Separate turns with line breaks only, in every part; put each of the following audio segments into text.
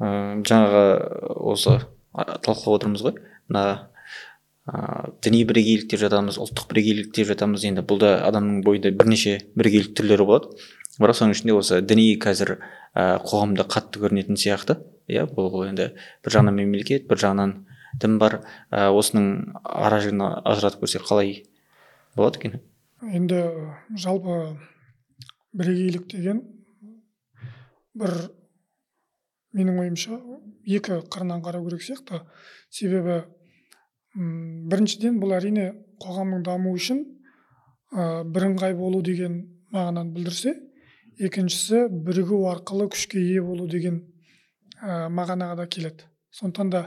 ә, жаңағы осы талқылап отырмыз ғой. Мына ә, діни бірегейлік деп жатамыз ұлттық бірегейлік деп жатамыз. Енді бұл да адамның бойында бірнеше бірегейлік түрлері болады. Бірақ соның ішінде осы діни қазір ә, қоғамда қатты көрінетін сияқты. Иә бұл енді бір жағынан мемлекет бір жағынан дін бар. Ә, осының аражігін ажыратып көрсек қалай болады екен?
Енді жалпы бірегейлік деген бір менің ойымша екі қырынан қарау керек сияқты. Себебі м біріншіден бұл әрине қоғамның дамуы үшін ә, бірыңғай болу деген мағынаны білдірсе екіншісі бірігу арқылы күшке ие болу деген ә, мағынаға да келеді. Сондықтан да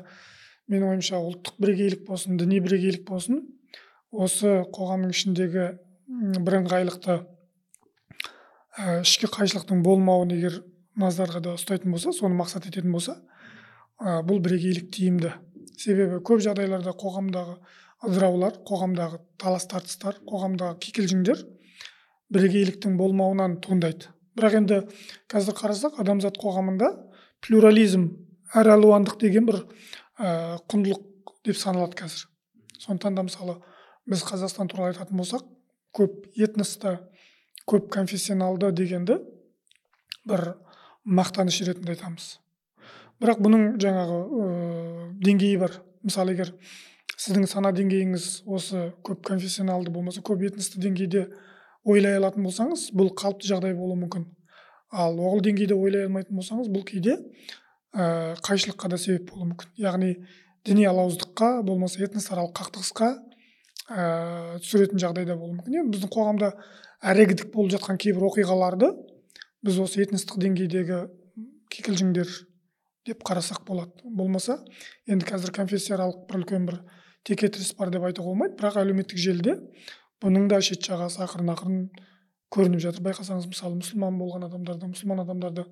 менің ойымша ұлттық бірегейлік болсын діни бірегейлік болсын осы қоғамның ішіндегі бірыңғайлықты ә, ішкі қайшылықтың болмауын егер назарға да ұстайтын болса соны мақсат ететін болса ә, бұл бірегейлік тиімді. Себебі көп жағдайларда қоғамдағы ыдыраулар қоғамдағы талас тартыстар қоғамдағы кикілжіңдер бірегейліктің болмауынан туындайды. Бірақ енді қазір қарасақ адамзат қоғамында плюрализм әралуандық деген бір ә, құндылық деп саналады қазір. Сондықтан да мысалы біз қазақстан туралы айтатын болсақ көп этносты көп конфессионалды дегенді бір мақтаныш ретінде айтамыз. Бірақ бұның жаңағы ә, деңгейі бар. Мысалы егер сіздің сана деңгейіңіз осы көп конфессионалды болмаса көп этносты деңгейде ойлай алатын болсаңыз бұл қалыпты жағдай болуы мүмкін. Ал ол деңгейде ойлай алмайтын болсаңыз бұл кейде ә, қайшылыққа да себеп болуы мүмкін. Яғни діни алауыздыққа болмаса этносаралық қақтығысқа ә, түсіретін жағдай да болуы мүмкін. Енді біздің қоғамда әрегідік болып жатқан кейбір оқиғаларды біз осы этностық деңгейдегі кикілжіңдер деп қарасақ болады. Болмаса енді қазір конфессияаралық бір үлкен бір текетірес бар деп айтуға болмайды. Бірақ әлеуметтік желіде бұның да шет жағасы ақырын ақырын көрініп жатыр. Байқасаңыз мысалы мұсылман болған адамдарды мұсылман адамдарды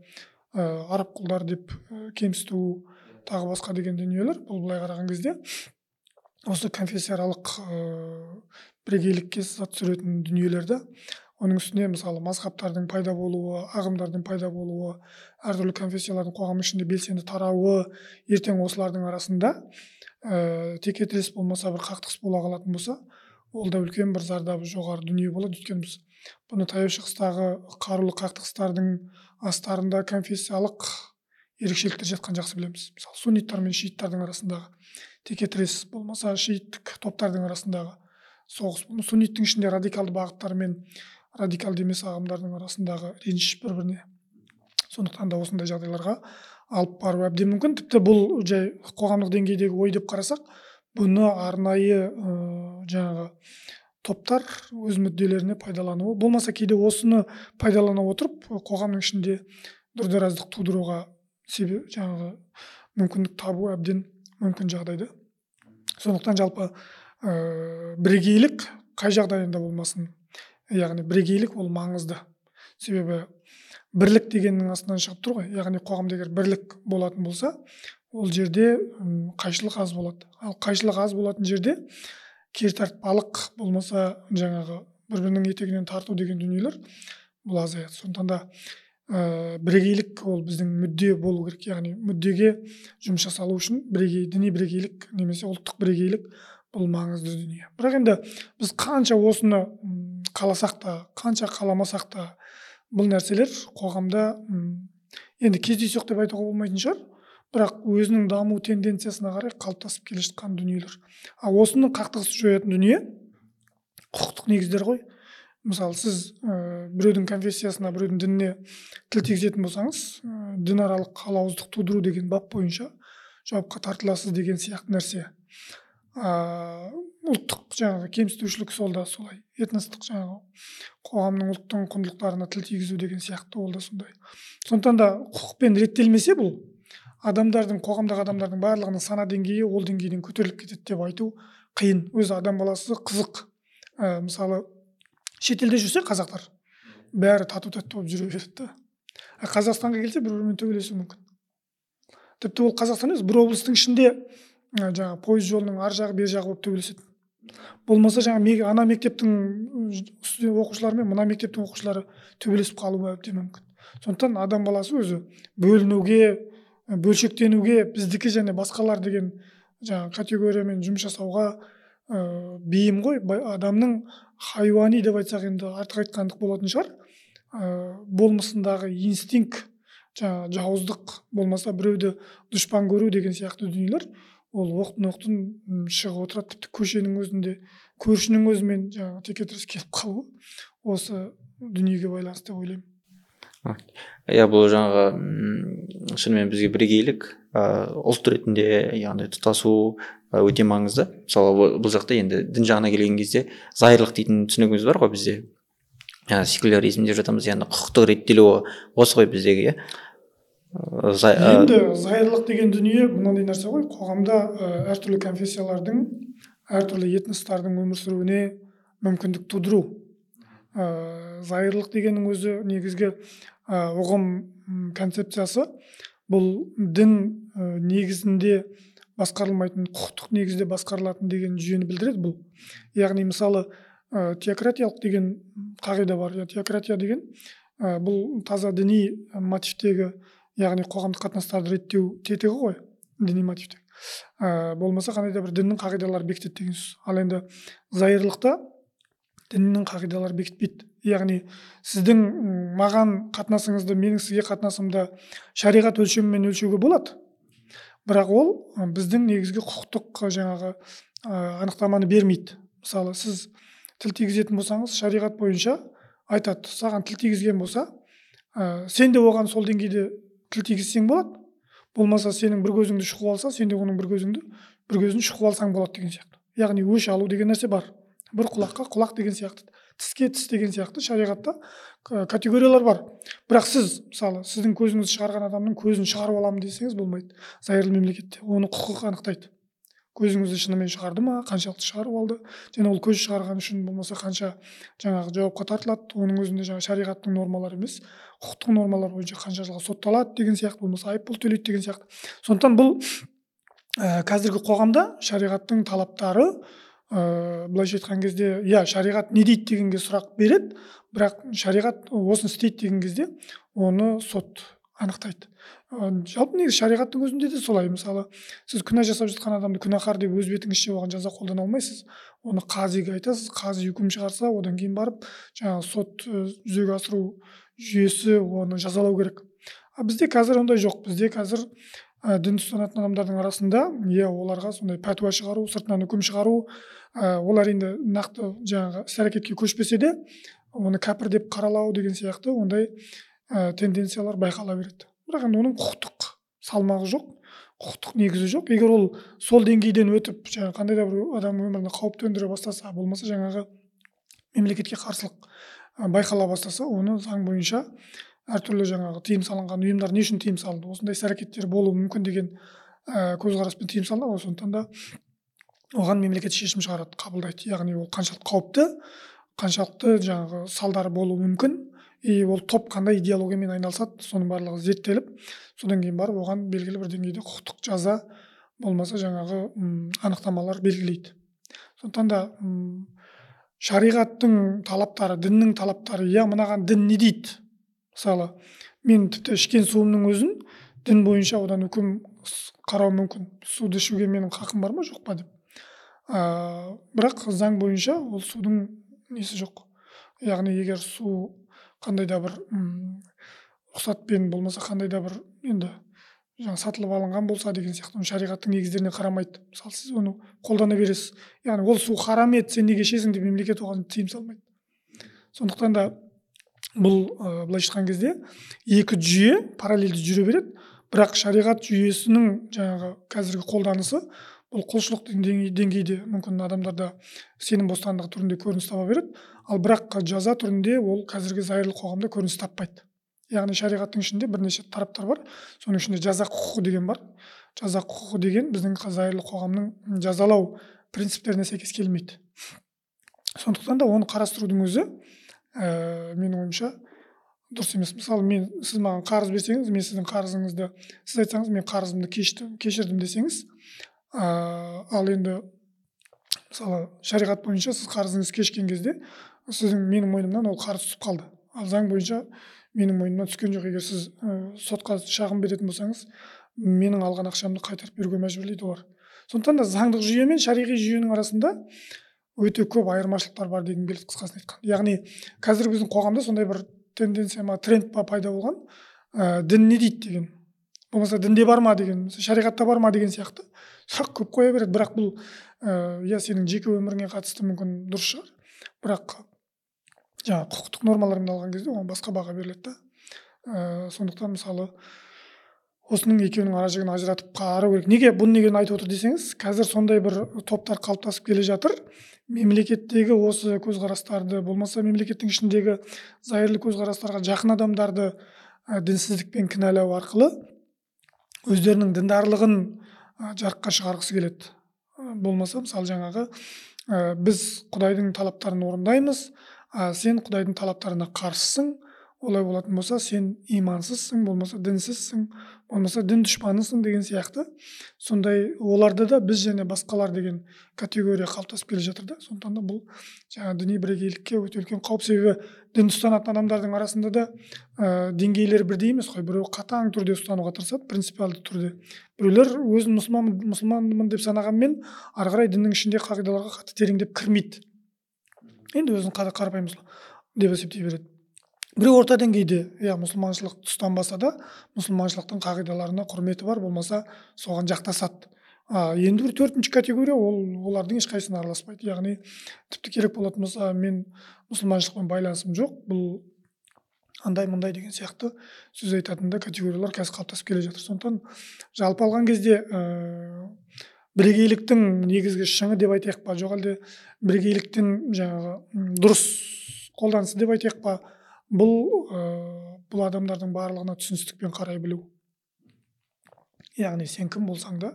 ә, араб құлдар деп ә, кемсіту тағы басқа деген дүниелер бұл былай қараған кезде осы конфессияаралық ә, бірегейлікке сызат түсіретін дүниелер да оның үстіне мысалы мазхабтардың пайда болуы ағымдардың пайда болуы әртүрлі конфессиялардың қоғам ішінде белсенді тарауы ертең осылардың арасында ә, текетірес болмаса бір қақтығыс бола қалатын болса ол да үлкен бір зардабы жоғары дүние болады. Өйткені біз бұны таяу шығыстағы қарулы қақтығыстардың астарында конфессиялық ерекшеліктер жатқанын жақсы білеміз. Мысалы сунниттар мен шииттардың арасындағы текетірес болмаса шииттік топтардың арасындағы соғыс. Сунниттің ішінде радикалды бағыттар мен радикалды емес ағымдардың арасындағы реніш бір біріне сондықтан да осындай жағдайларға алып баруы әбден мүмкін. Тіпті бұл жай қоғамдық деңгейдегі ой деп қарасақ бұны арнайы ә, жаңағы топтар өз мүдделеріне пайдалануы. Болмаса кейде осыны пайдалана отырып қоғамның ішінде дүрдараздық тудыруға себеп жаңағы мүмкіндік табу әбден мүмкін жағдайда. Сондықтан жалпы ә, бірегейлік қай жағдайында болмасын яғни бірегейлік ол маңызды. Себебі бірлік дегеннің астынан шығып тұр ғой. Яғни қоғамда егер бірлік болатын болса ол жерде қайшылық аз болады. Ал қайшылық аз болатын жерде тартпалық болмаса жаңағы бір бірінің етегінен тарту деген дүниелер бұл азаяды. Сондықтан да ә, бірегейлік ол біздің мүдде болу керек. Яғни мүддеге жұмыс жасалу үшін бірегей діни бірегейлік немесе ұлттық бірегейлік бұл маңызды дүние. бірақ енді біз қанша осыны қаласақ та қанша қаламасақ та бұл нәрселер қоғамда енді кездейсоқ деп айтуға болмайтын шығар. Бірақ өзінің даму тенденциясына қарай қалыптасып келе жатқан дүниелер. Ал осының қақтығысты жоятын дүние құқықтық негіздер ғой. Мысалы сіз ә, біреудің конфессиясына біреудің дініне тіл тигізетін болсаңыз ә, дінаралық алауыздық тудыру деген бап бойынша жауапқа тартыласыз деген сияқты нәрсе. Ұлттық жаңағы кемсітушілік сол да солай этностық жаңағы қоғамның ұлттың құндылықтарына тіл тигізу деген сияқты ол да сондай. Сондықтан да құқықпен реттелмесе бұл адамдардың қоғамдағы адамдардың барлығының сана деңгейі ол деңгейден көтеріліп кетеді деп айту қиын. Өзі адам баласы қызық. Ә, мысалы шетелде жүрсе қазақтар бәрі тату тәтті болып жүре береді да. Қазақстанға келсе бір бірімен төбелесуі мүмкін. Тіпті ол қазақстан емес бір облыстың ішінде жаңағы пойыз жолының ар жағы бер жағы болып төбелеседі болмаса жаңағы ана мектептің оқушылары мен мына мектептің оқушылары төбелесіп қалуы әбден мүмкін. Сондықтан адам баласы өзі бөлінуге бөлшектенуге біздікі және басқалар деген жаңағы категориямен жұмыс жасауға ә, бейім ғой. Адамның хайуани деп айтсақ енді артық айтқандық болатын шығар. Ә, болмысындағы инстинкт жаңағы жауыздық болмаса біреуді дұшпан көру деген сияқты дүниелер ол оқтын оқтын шығып отырады. Тіпті көшенің өзінде көршінің өзімен жаңағы текетірес келіп қалу осы дүниеге байланысты деп ойлаймын.
Иә бұл жаңағы шынымен бізге бірегейлік ә, ұлт ретінде яғни тұтасу өте маңызды. Мысалы бұл- жақта енді дін жағына келген кезде зайырлық дейтін түсінігіміз бар ғой бізде. Секуляризм деп жатамыз яғни құқықтық реттелуі осы ғой біздегі иә.
Енді зайырлық деген дүние мынандай нәрсе ғой. Қоғамда әртүрлі конфессиялардың әртүрлі этностардың өмір сүруіне мүмкіндік тудыру. Ә, зайырлық дегеннің өзі негізгі ә, ұғым концепциясы. Бұл дін ә, негізінде басқарылмайтын құқықтық негізде басқарылатын деген жүйені білдіреді бұл. Яғни мысалы ә, теократиялық деген қағида бар. Теократия деген ә, бұл таза діни мотивтегі яғни қоғамдық қатынастарды реттеу тетігі ғой діни мотивтегі ә, болмаса қандай да бір діннің қағидалары бекітеді деген сөз. Ал енді зайырлықта діннің қағидалары бекітпейді. Яғни сіздің маған қатынасыңызды менің сізге қатынасымды шариғат өлшемімен өлшеуге болады. Бірақ ол біздің негізгі құқықтық жаңағы ә, анықтаманы бермейді. Мысалы сіз тіл тигізетін болсаңыз шариғат бойынша айтады. Саған тіл тигізген болса ә, сен де оған сол деңгейде тіл тигізсең болады. Болмаса сенің бір көзіңді шұқып алса сен де оның бір көзіңді бір көзін шұқып алсаң болады деген сияқты. Яғни өш алу деген нәрсе бар. Бір құлаққа құлақ деген сияқты тіске тіс деген сияқты шариғатта к- категориялар бар. Бірақ сіз мысалы сіздің көзіңізді шығарған адамның көзін шығарып аламын десеңіз болмайды. Зайырлы мемлекетте. Оны құқық анықтайды. Көзіңізді шынымен шығарды ма? Қаншалықты шығарып алды? Және ол көз шығарған үшін болмаса қанша жаңағы жауапқа тартылады? Оның өзінде жаңағы шариғаттың нормалары емес құқықтық нормалар бойынша қанша жылға сотталады деген сияқты болмаса айыппұл төлейді деген сияқты. Сондықтан бұл ә, қазіргі қоғамда шариғаттың талаптары ә, былайша айтқан кезде иә шариғат не дейді дегенге сұрақ береді бірақ шариғат осыны істейді деген кезде оны сот анықтайды. Жалпы негізі шариғаттың өзінде де солай. Мысалы сіз күнә жасап жатқан адамды күнәһар деп өз бетіңізше оған жаза қолдана алмайсыз. Оны қазиге айтасыз қази үкім шығарса одан кейін барып жаңағы сот жүзеге асыру жүйесі оны жазалау керек. А бізде қазір ондай жоқ. Бізде қазір ә, дін ұстанатын адамдардың арасында иә оларға сондай пәтуа шығару сыртынан үкім шығару ә, олар енді нақты жаңағы іс әрекетке көшпесе де оны кәпір деп қаралау деген сияқты ондай ә, тенденциялар байқала береді. Бірақ енді оның құқықтық салмағы жоқ құқықтық негізі жоқ. Егер ол сол деңгейден өтіп жаңағы қандай да бір адам өміріне қауіп төндіре бастаса болмаса жаңағы мемлекетке қарсылық байқала бастаса оны заң бойынша әртүрлі жаңағы тыйым салынған ұйымдар не үшін тыйым салынды? осындай іс әрекеттер болуы мүмкін деген ә, көзқараспен тыйым салынады ғой сондықтан да оған мемлекет шешім шығарады қабылдайды. Яғни ол қаншалықты қауіпті қаншалықты жаңағы салдары болуы мүмкін. И ол топ қандай идеологиямен айналысады соның барлығы зерттеліп содан кейін барып оған белгілі бір деңгейде құқықтық жаза болмаса жаңағы м, анықтамалар белгілейді. Сондықтан да м, шариғаттың талаптары діннің талаптары иә мынаған дін не дейді? мысалы мен тіпті ішкен суымның өзін дін бойынша одан үкім қарау мүмкін суды ішуге менің хақым бар ма жоқ па? деп. Ә, бірақ заң бойынша ол судың несі жоқ. Яғни егер су қандай да бір рұқсатпен болмаса қандай да бір енді жаңағы сатылып алынған болса деген сияқты. Шариғаттың негіздеріне қарамайды. Мысалы сіз оны қолдана бересіз. Яғни ол су харам еді сен неге ішесің деп мемлекет оған тыйым салмайды. Сондықтан да бұл ә, былайша айтқан кезде екі жүйе параллельді жүре береді. Бірақ шариғат жүйесінің жаңағы қазіргі қолданысы бұл құлшылық деңгей- деңгейде мүмкін адамдарда сенім бостандығы түрінде көрініс таба береді. Ал бірақ жаза түрінде ол қазіргі зайырлы қоғамда көрініс таппайды. Яғни шариғаттың ішінде бірнеше тараптар бар. Соның ішінде жаза құқығы деген бар. Жаза құқығы деген біздің зайырлы қоғамның жазалау принциптеріне сәйкес келмейді. Сондықтан да оны қарастырудың өзі ә, менің ойымша дұрыс емес. Мысалы мен сіз маған қарыз берсеңіз мен сіздің қарызыңызды сіз айтсаңыз мен қарызымды кештім кешірдім десеңіз ә, ал енді мысалы шариғат бойынша сіз қарызыңызды кешкен кезде сіздің менің мойнымнан ол қарыз түсіп қалды. Ал заң бойынша менің мойнымнан түскен жоқ. Егер сіз ә, сотқа шағым беретін болсаңыз менің алған ақшамды қайтарып беруге мәжбүрлейді олар. Сондықтан да заңдық жүйе мен шариғи жүйенің арасында өте көп айырмашылықтар бар дегім келеді қысқасын айтқанда. Яғни қазір біздің қоғамда сондай бір тенденция ма тренд па пайда болған ә, дін не дейді деген. Болмаса дінде бар ма деген шариғатта бар ма деген сияқты. Сұрақ көп қоя береді. Бірақ бұл ә, иә сенің жеке өміріңе қатысты мүмкін дұрыс шығар. Бірақ жаңағы құқықтық нормалармен алған кезде оған басқа баға беріледі да. Ә, сондықтан мысалы осының екеуінің ара жігін ажыратып қарау керек. Неге бұны неге айтып отыр десеңіз қазір сондай бір топтар қалыптасып келе жатыр. Мемлекеттегі осы көзқарастарды болмаса мемлекеттің ішіндегі зайырлы көзқарастарға жақын адамдарды ә, дінсіздікпен кінәлау арқылы өздерінің діндарлығын ә, жарыққа шығарғысы келеді. Ә, болмаса мысалы жаңағы ә, біз құдайдың талаптарын орындаймыз. А сен құдайдың талаптарына қарсысың. Олай болатын болса сен имансызсың болмаса дінсізсің. Болмаса дін дұшпанысың деген сияқты. Сондай оларда да біз және басқалар деген категория қалыптасып келе жатыр да. Сондықтан да бұл жаңағы діни бірегейлікке өте үлкен қауіп себебі дін ұстанатын адамдардың арасында да ә, деңгейлері бірдей емес қой. Біреу қатаң түрде ұстануға тырысады принципиалды түрде. Біреулер өзін мұсылман мұсылманмын деп санағанмен ары қарай діннің ішінде қағидаларға қатты тереңдеп кірмейді. Енді өзін қарапайым деп есептей береді. Біреу орта деңгейде иә мұсылманшылықты ұстанбаса да мұсылманшылықтың қағидаларына құрметі бар болмаса соған жақтасады а енді бір төртінші категория ол олардың ешқайсысына араласпайды. Яғни тіпті керек болатын болса мен мұсылманшылықпен байланысым жоқ. Бұл андай мындай деген сияқты сөз айтатын да категориялар қазір қалыптасып келе жатыр. Сондықтан жалпы алған кезде ә, бірегейліктің негізгі шыңы деп айтайық па? Жоқ әлде бірегейліктің жаңағы дұрыс қолданысы деп айтайық па? Бұл ә, бұл адамдардың барлығына түсіністікпен қарай білу. Яғни сен кім болсаң да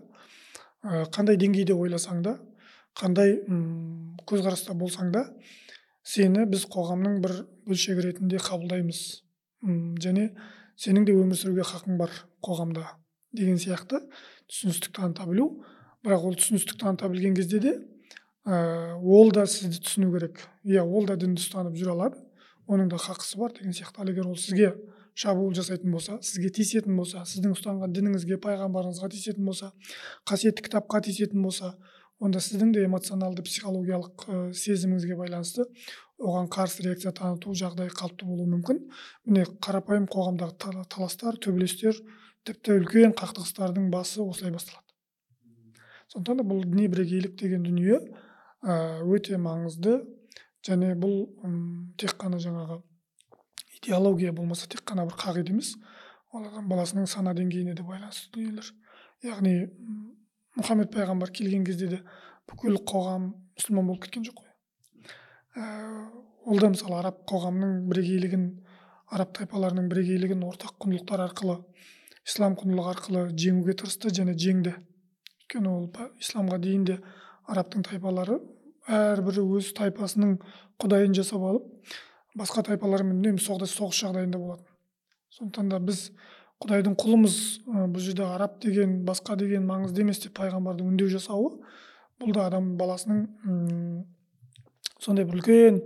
ә, қандай деңгейде ойласаң да қандай көзқараста болсаң да сені біз қоғамның бір бөлшегі ретінде қабылдаймыз. Ұм, және сенің де өмір сүруге хақың бар қоғамда деген сияқты түсіністік таныта білу. Бірақ ол түсіністік таныта білген кезде де ә, ол да сізді түсіну керек. Иә ол да дінді ұстанып жүре алады. Оның да хақысы бар деген сияқты. Ал егер ол сізге шабуыл жасайтын болса сізге тиісетін болса сіздің ұстанған дініңізге пайғамбарыңызға тиісетін болса қасиетті кітапқа тиісетін болса онда сіздің де эмоционалды психологиялық ә, сезіміңізге байланысты оған қарсы реакция таныту жағдай қалыпты болуы мүмкін. Міне қарапайым қоғамдағы таластар төбелестер тіпті үлкен қақтығыстардың басы осылай басталады. Сондықтан да бұл діни бірегейлік деген дүние өте маңызды және бұл ұм, тек қана жаңағы идеология болмаса тек қана бір қағида емес ол адам баласының сана деңгейіне де байланысты дүниелер. Яғни мұхаммед пайғамбар келген кезде де бүкіл қоғам мұсылман болып кеткен жоқ қой. Ә, ол да мысалы араб қоғамының бірегейлігін араб тайпаларының бірегейлігін ортақ құндылықтар арқылы ислам құндылығы арқылы жеңуге тырысты және жеңді. Өйткені ол исламға дейін де арабтың тайпалары әрбірі өз тайпасының құдайын жасап алып басқа тайпалармен үнемі соғыс соғыс жағдайында болатын. Сондықтан да біз құдайдың құлымыз бұл жерде араб деген басқа деген маңызды емес деп пайғамбардың үндеу жасауы бұл да адам баласының сондай бір үлкен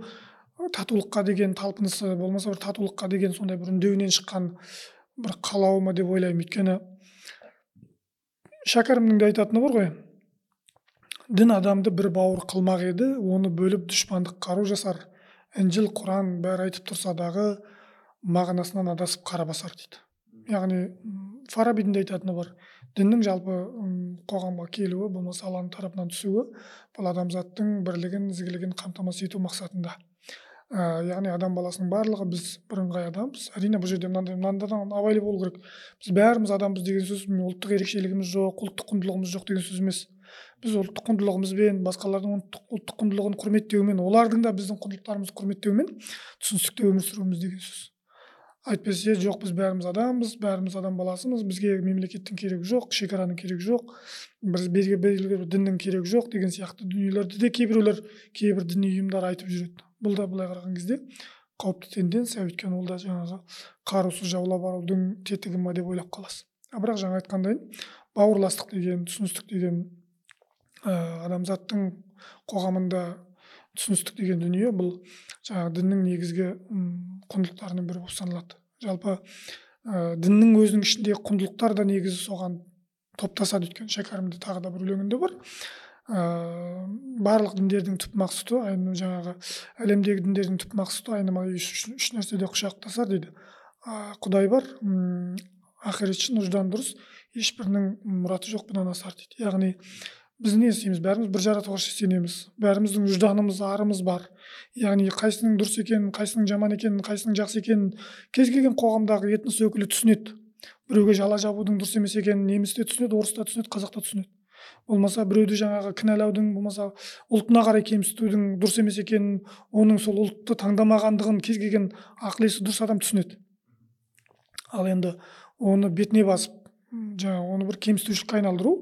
татулыққа деген талпынысы болмаса бір татулыққа деген сондай бір үндеуінен шыққан бір қалауы ма деп ойлаймын. Өйткені шәкәрімнің де айтатыны бар ғой дін адамды бір бауыр қылмақ еді оны бөліп дұшпандық қару жасар. Інжіл құран бәрі айтып тұрса дағы мағынасынан адасып қара басар дейді. Яғни фарабидің де айтатыны бар. Діннің жалпы қоғамға келуі болмаса алланың тарапынан түсуі бұл адамзаттың бірлігін ізгілігін қамтамасыз ету мақсатында. Ә, яғни адам баласының барлығы біз бірыңғай адамбыз. Әрине бұл жерде мынандай мынадан абайлы болу керек. Біз бәріміз адамбыз деген сөз ұлттық ерекшелігіміз жоқ ұлттық құндылығымыз жоқ деген сөз емес. Біз ұлттық құндылығымызбен басқалардың ұлттық құндылығын құрметтеумен олардың да біздің құндылықтарымызды құрметтеумен түсіністікте өмір сүруіміз деген сөз. Әйтпесе жоқ біз бәріміз адамбыз бәріміз адам баласымыз бізге мемлекеттің керегі жоқ шекараның керегі жоқ біз белгілі бір діннің керегі жоқ деген сияқты дүниелерді де кейбіреулер кейбір діни ұйымдар айтып жүреді. Бұл да былай қараған кезде қауіпті тенденция. Өйткені ол да жаңағы қарусыз жаулап алудың тетігі ма деп ойлап қаласыз бірақ жаңа айтқандай бауырластық деген түсіністік деген адамзаттың қоғамында түсіністік деген дүние бұл жаңағы діннің негізгі құндылықтарының бірі болып саналады. Жалпы ә, діннің өзінің ішіндегі құндылықтар да негізі соған топтасады өйткені шәкәрімде тағы да бір өлеңінде бар. Ә, барлық діндердің түп мақсұты жаңағы әлемдегі діндердің түп мақсұты айнымай үш, үш, нәрседе құшақтасар дейді. Ә, құдай бар ақиретші жан дұрыс ешбірінің мұраты жоқ бұдан асар дейді яғни біз не істейміз? Бәріміз бір жаратушыға сенеміз бәріміздің жданымыз арымыз бар. Яғни қайсының дұрыс екенін қайсының жаман екенін қайсының жақсы екенін кез келген қоғамдағы этнос өкілі түсінеді. Біреуге жала жабудың дұрыс емес екенін неміс те түсінеді орыс та түсінеді қазақ та түсінеді. Болмаса біреуді жаңағы кінәлаудың болмаса ұлтына қарай кемсітудің дұрыс емес екенін оның сол ұлтты таңдамағандығын кез келген ақыл есі дұрыс адам түсінеді. Ал енді оны бетіне басып жаңағы оны бір кемсітушілікке айналдыру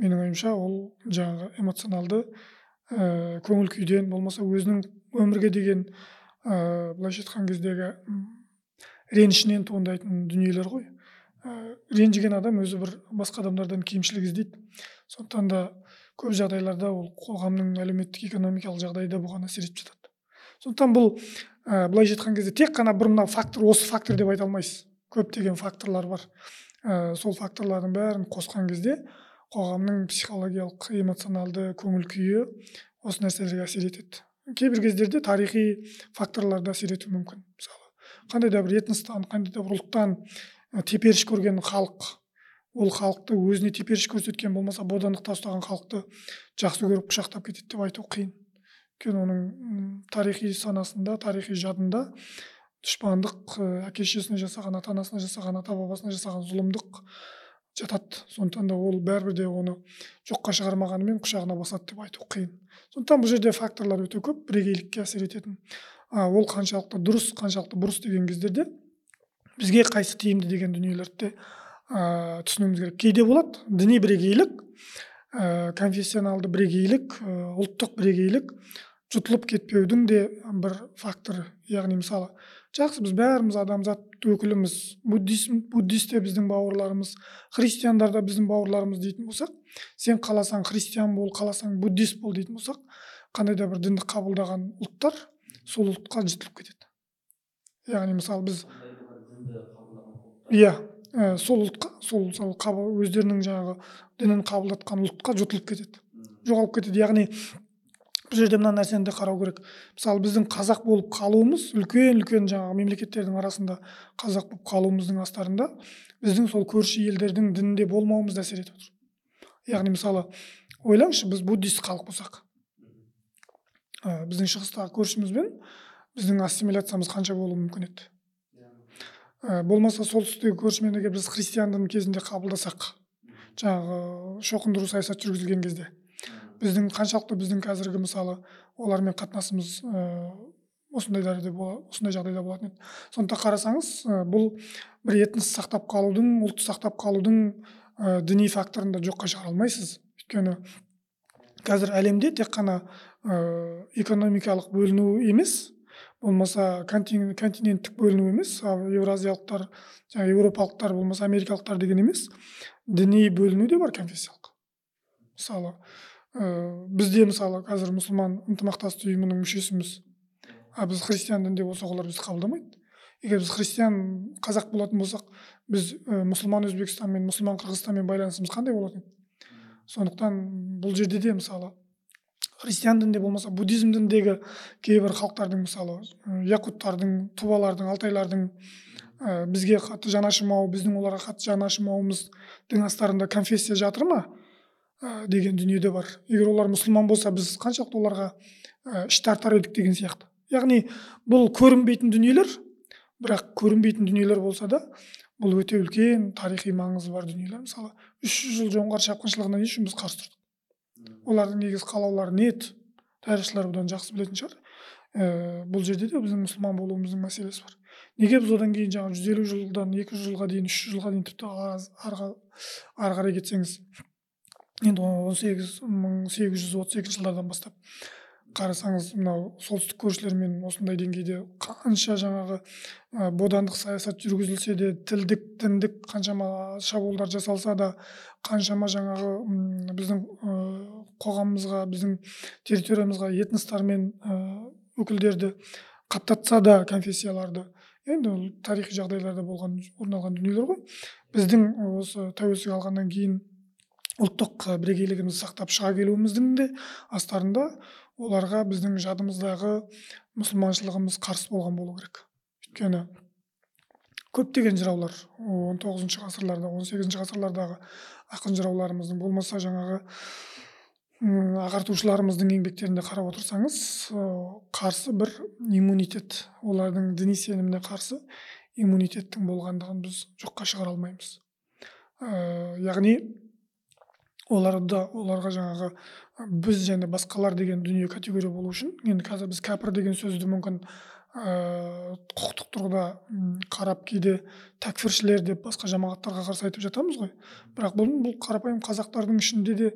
менің ойымша ол жаңағы эмоционалды ә, көңіл күйден болмаса өзінің өмірге деген ә, былайша айтқан кездегі ренішінен туындайтын дүниелер ғой. Ә, ренжіген адам өзі бір басқа адамдардан кемшілік іздейді. Сондықтан да көп жағдайларда ол қоғамның әлеуметтік экономикалық жағдайы да бұған әсер етіп жатады. Сондықтан бұл ә, былайша айтқан кезде тек қана бір мына фактор осы фактор деп айта алмайсыз. Көптеген факторлар бар. Ә, сол факторлардың бәрін қосқан кезде қоғамның психологиялық эмоционалды көңіл күйі осы нәрселерге әсер етеді. Кейбір кездерде тарихи факторлар да әсер етуі мүмкін. Мысалы қандай да бір этностан қандай да бір ұлттан теперіш көрген халық ол халықты өзіне теперіш көрсеткен болмаса бодандықта ұстаған халықты жақсы көріп құшақтап кетеді деп айту қиын. Өйткені оның тарихи санасында тарихи жадында дұшпандық әке шешесіне жасаған ата анасына жасаған ата бабасына жасаған зұлымдық жатады сондықтан да ол бәрібір де оны жоққа шығармағанымен құшағына басады деп айту қиын. Сондықтан бұл жерде факторлар өте көп бірегейлікке әсер ететін. А, ол қаншалықты дұрыс қаншалықты бұрыс деген кездерде бізге қайсы тиімді деген дүниелерді де ә, түсінуіміз керек. Кейде болады діни бірегейлік ә, конфессионалды бірегейлік ұлттық бірегейлік жұтылып кетпеудің де бір факторы яғни мысалы жақсы біз бәріміз адамзат өкіліміз буддизм буддист те біздің бауырларымыз христиандар да біздің бауырларымыз дейтін болсақ сен қаласаң христиан бол қаласаң буддист бол дейтін болсақ қандай да бір дінді қабылдаған ұлттар сол ұлтқа жұтылып кетеді. Яғни мысалы біз иә ә, сол ұлтқа сол мысалы өздерінің жаңағы дінін қабылдатқан ұлтқа жұтылып кетеді. Жоғалып кетеді. Яғни бұл жерде мына нәрсені де қарау керек. Мысалы біздің қазақ болып қалуымыз үлкен үлкен жаңағы мемлекеттердің арасында қазақ болып қалуымыздың астарында біздің сол көрші елдердің дінінде болмауымыз да әсер етіп отыр. Яғни мысалы ойлаңызшы біз буддист халық болсақ біздің шығыстағы көршімізбен біздің ассимиляциямыз қанша болуы мүмкін еді? Болмаса солтүстіктегі көршімен егер біз христиан кезінде қабылдасақ жаңағы шоқындыру саясаты жүргізілген кезде біздің қаншалықты біздің қазіргі мысалы олармен қатынасымыз ә, осындай дәрежеде осындай жағдайда болатын еді. Сондықтан қарасаңыз бұл бір этнос сақтап қалудың ұлтты сақтап қалудың діни факторын да жоққа шығара алмайсыз. Өйткені қазір әлемде тек қана экономикалық бөліну емес болмаса контин- континенттік бөліну емес ал еуразиялықтар жаңағы еуропалықтар болмаса америкалықтар деген емес діни бөліну де бар конфессиялық. Мысалы ә, бізде мысалы қазір мұсылман ынтымақтастық ұйымының мүшесіміз. А біз христиан дінінде болсақ олар бізді қабылдамайды. Егер біз христиан қазақ болатын болсақ біз ә, мұсылман өзбекстанмен мұсылман қырғызстанмен байланысымыз қандай болатын сондықтан бұл жерде де мысалы христиан дінінде болмаса буддизм дініндегі кейбір халықтардың мысалы ә, якуттардың тувалардың алтайлардың ә, бізге қатты жанашымау біздің оларға қатты жанашымауымыздың астарында конфессия жатыр ма? Ә, деген дүние де бар. Егер олар мұсылман болса біз қаншалықты оларға ә, іш тартар едік деген сияқты. Яғни бұл көрінбейтін дүниелер бірақ көрінбейтін дүниелер болса да бұл өте үлкен тарихи маңызы бар дүниелер. Мысалы үш жүз жыл жоңғар шапқыншылығына не үшін біз қарсы тұрдық? Олардың негізгі қалаулары не еді тарихшылар бұдан жақсы білетін шығар. Ә, бұл жерде де біздің мұсылман болуымыздың мәселесі бар. Неге біз одан кейін жаңағы жүз елу жылдан екі жүз жылға дейін үш жүз жылға дейін тіпті ары ары қарай кетсеңіз енді он сегіз мың сегіз жүз отыз екінші жылдардан бастап қарасаңыз мынау солтүстік көршілермен осындай деңгейде қанша жаңағы ә, бодандық саясат жүргізілсе де тілдік діндік қаншама шабуылдар жасалса да қаншама жаңағы м, біздің ә, қоғамымызға біздің территориямызға этностар мен өкілдерді қаптатса да конфессияларды енді ол тарихи жағдайларда болған орын алған дүниелер ғой. Біздің осы тәуелсіздік алғаннан кейін ұлттық бірегейлігімізді сақтап шыға келуіміздің де астарында оларға біздің жадымыздағы мұсылманшылығымыз қарсы болған болу керек. Өйткені көптеген жыраулар он тоғызыншы ғасырларда он сегізінші ғасырлардағы ақын жырауларымыздың болмаса жаңағы ағартушыларымыздың еңбектерінде қарап отырсаңыз қарсы бір иммунитет олардың діни сеніміне қарсы иммунитеттің болғандығын біз жоққа шығара алмаймыз. Ә, яғни оларда оларға жаңағы біз және басқалар деген дүние категория болу үшін енді қазір біз кәпір деген сөзді мүмкін ә, құқықтық тұрғыда қарап кейде тәкфіршілер деп басқа жамағаттарға қарсы айтып жатамыз ғой. Бірақ бұл, бұл қарапайым қазақтардың ішінде де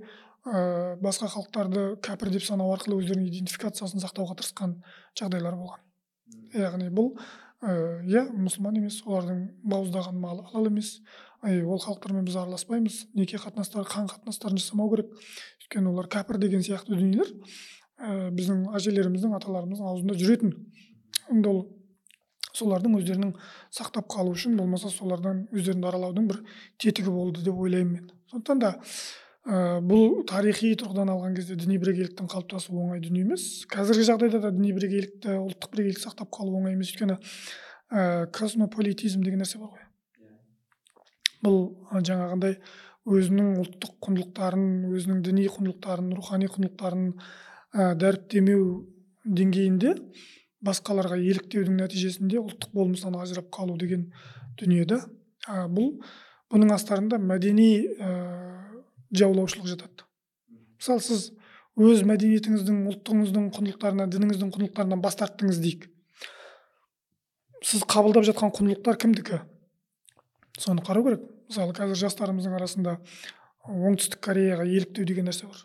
ә, басқа халықтарды кәпір деп санау арқылы өздерінің идентификациясын сақтауға тырысқан жағдайлар болған. Яғни бұл иә мұсылман емес олардың бауыздаған малы халал емес ол халықтармен біз араласпаймыз. Неке қатынастары қан қатынастарын жасамау керек. Өйткені олар кәпір деген сияқты дүниелер ә, біздің әжелеріміздің аталарымыздың аузында жүретін. Енді ол солардың өздерінің сақтап қалу үшін болмаса солардан өздерін даралаудың бір тетігі болды деп ойлаймын мен. Сондықтан да ә, бұл тарихи тұрғыдан алған кезде діни бірегейліктің қалыптасуы оңай дүние емес. Қазіргі жағдайда да діни бірегейлікті ұлттық бірегейлікті сақтап қалу оңай емес. Өйткені ә, космополитизм деген нәрсе бар ғой. Бұл жаңағындай өзінің ұлттық құндылықтарын өзінің діни құндылықтарын рухани құндылықтарын ә, дәріптемеу деңгейінде басқаларға еліктеудің нәтижесінде ұлттық болмыстан ажырап қалу деген дүниеде ә, бұл бұның астарында мәдени ә, жаулаушылық жатады. Мысалы сіз өз мәдениетіңіздің ұлттығыңыздың құндылықтарынан дініңіздің құндылықтарынан бас тарттыңыз дейік. Сіз қабылдап жатқан құндылықтар кімдікі? Соны қарау керек. Мысалы қазір жастарымыздың арасында оңтүстік кореяға еліктеу деген нәрсе бар.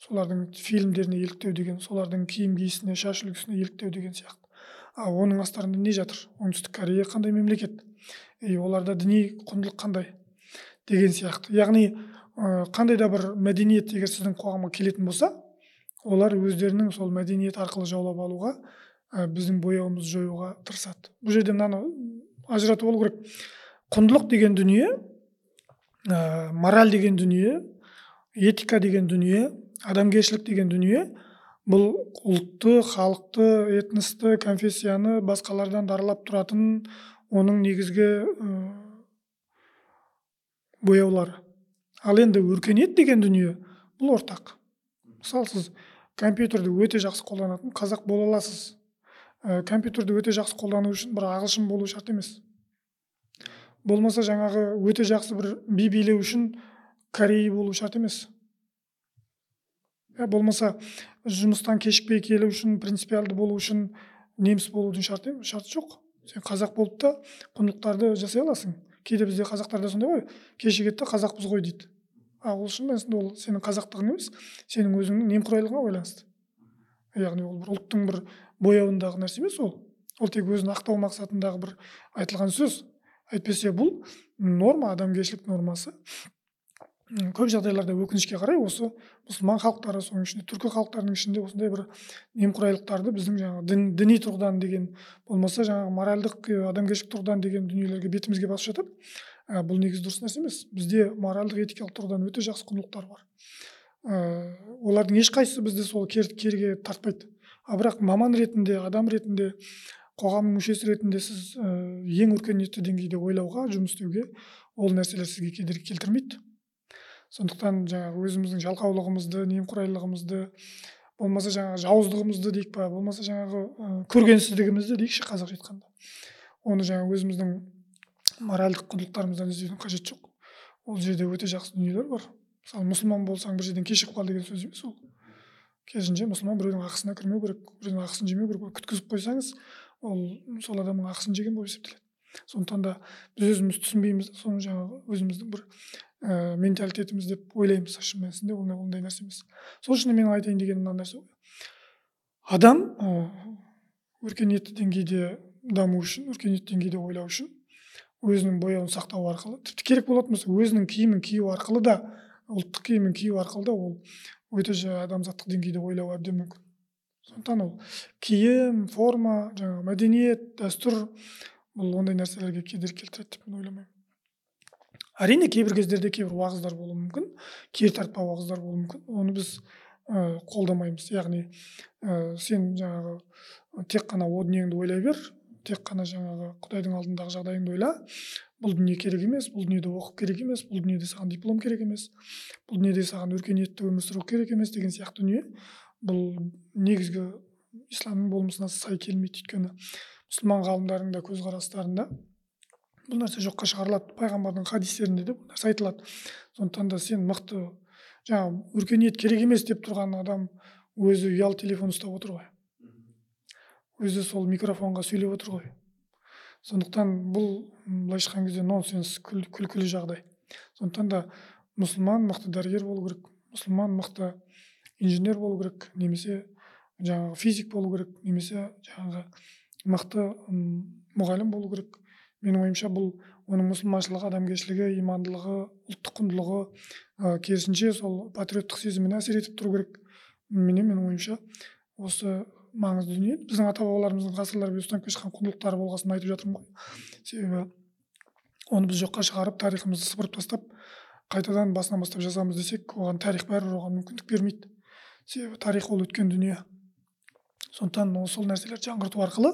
Солардың фильмдеріне еліктеу деген солардың киім киісіне шаш үлгісіне еліктеу деген сияқты. А оның астарында не жатыр? Оңтүстік корея қандай мемлекет? И оларда діни құндылық қандай? Деген сияқты. Яғни қандай да бір мәдениет егер сіздің қоғамға келетін болса олар өздерінің сол мәдениет арқылы жаулап алуға ә, біздің бояуымызды жоюға тырысады. Бұл жерде мынаны ажыратып алу керек. Құндылық деген дүние ә, мораль деген дүние этика деген дүние адамгершілік деген дүние бұл ұлтты халықты этносты конфессияны басқалардан даралап тұратын оның негізгі ә, бояулары. Ал енді өркениет деген дүние бұл ортақ. Мысалы сіз компьютерді өте жақсы қолданатын қазақ бола аласыз. Ә, компьютерді өте жақсы қолдану үшін бір ағылшын болу шарт емес. Болмаса жаңағы өте жақсы бір би билеу үшін корей болу шарт емес. Болмаса жұмыстан кешікпей келу үшін принципиалды болу үшін неміс болудың шарты шарты жоқ. Сен қазақ болып та құндылықтарды жасай аласың. Кейде бізде қазақтарда сондай ғой. Кешігеді да қазақпыз ғой дейді. Ал ол шын мәнісінде ол сенің қазақтығың емес сенің өзіңнің немқұрайлығыңа байланысты. Яғни ол бір ұлттың бір бояуындағы нәрсе емес ол. Ол тек өзін ақтау мақсатындағы бір айтылған сөз. Әйтпесе бұл норма адамгершілік нормасы. Көп жағдайларда өкінішке қарай осы мұсылман халықтары соның ішінде түркі халықтарының ішінде осындай бір немқұрайлықтарды біздің жаңағы дін, діни тұрғыдан деген болмаса жаңағы моральдық адамгершілік тұрғыдан деген дүниелерге бетімізге басып жатады ә, бұл негізі дұрыс нәрсе емес. Бізде моральдық этикалық тұрғыдан өте жақсы құндылықтар бар. Ә, олардың ешқайсысы бізді сол кер, керге тартпайды. А бірақ маман ретінде адам ретінде қоғамның мүшесі ретінде сіз ә, ең өркениетті деңгейде ойлауға жұмыс істеуге ол нәрселер сізге кедергі келтірмейді. Сондықтан жаңағы өзіміздің жалқаулығымызды немқұрайлылығымызды болмаса жаңағы жауыздығымызды дейік па болмаса жаңағы ә, көргенсіздігімізді дейікші қазақша айтқанда оны жаңағы өзіміздің моральдық құндылықтарымыздан іздеудің қажеті жоқ. Ол жерде өте жақсы дүниелер бар. Мысалы мұсылман болсаң бір жерден кешігіп қал деген сөз емес ол. Керісінше мұсылман біреудің ақысына кірмеу керек біреудің ақысын жемеу керек күткізіп қойсаңыз ол сол адамның ақысын жеген болып есептеледі. Сондықтан да біз өзіміз түсінбейміз соны жаңағы өзіміздің бір ә, менталитетіміз деп ойлаймыз шын мәнісінде ол ондай нәрсе емес. Сол үшін менің айтайын дегенім мына нәрсе. Адам ә, өркениетті деңгейде даму үшін өркениетті деңгейде ойлау үшін өзінің бояуын сақтау арқылы тіпті керек болатын болса өзінің киімін кию арқылы да ұлттық киімін кию арқылы да ол өте адамзаттық деңгейде ойлауы әбден мүмкін. Сондықтан ол киім форма жаңағы мәдениет дәстүр бұл ондай нәрселерге кедергі келтіреді деп мен ойламаймын. Әрине кейбір кездерде кейбір уағыздар болуы мүмкін кері тартпа уағыздар болуы мүмкін. Оны біз ә, қолдамаймыз. Яғни ә, сен жаңағы тек қана о дүниеңді ойлай бер тек қана жаңағы құдайдың алдындағы жағдайыңды ойла. Бұл дүние керек емес бұл дүниеде оқып керек емес бұл дүниеде саған диплом керек емес бұл дүниеде саған өркениетті өмір сүру керек емес деген сияқты дүние. Бұл негізгі исламның болмысына сай келмейді өйткені мұсылман ғалымдарының да көзқарастарында бұл нәрсе жоққа шығарылады. Пайғамбардың хадистерінде де бұл нәрсе айтылады. Сондықтан да сен мықты жаңағы өркениет керек емес деп тұрған адам өзі ұялы телефон ұстап отыр ғой. Өзі сол микрофонға сөйлеп отыр ғой. Сондықтан бұл былайша айтқан кезде нонсенс күл, күлкілі жағдай. Сондықтан да мұсылман мықты дәрігер болу керек. Мұсылман мықты инженер болу керек немесе жаңағы физик болу керек немесе жаңағы мықты мұғалім болу керек. Менің ойымша бұл оның мұсылманшылығы адамгершілігі имандылығы ұлттық құндылығы ә, керісінше сол патриоттық сезіміне әсер етіп тұру керек. Міне менің ойымша осы маңызды дүние. Біздің ата бабаларымыздың ғасырлар бойы ұстанып келе жатқан құндылықтары болғасын айтып жатырмын ғой. себебі оны біз жоққа шығарып тарихымызды сыпырып тастап қайтадан басынан бастап жазамыз десек оған тарих бәрібір оған мүмкіндік бермейді. Себебі тарих ол өткен дүние. Сондықтан сол нәрселерді жаңғырту арқылы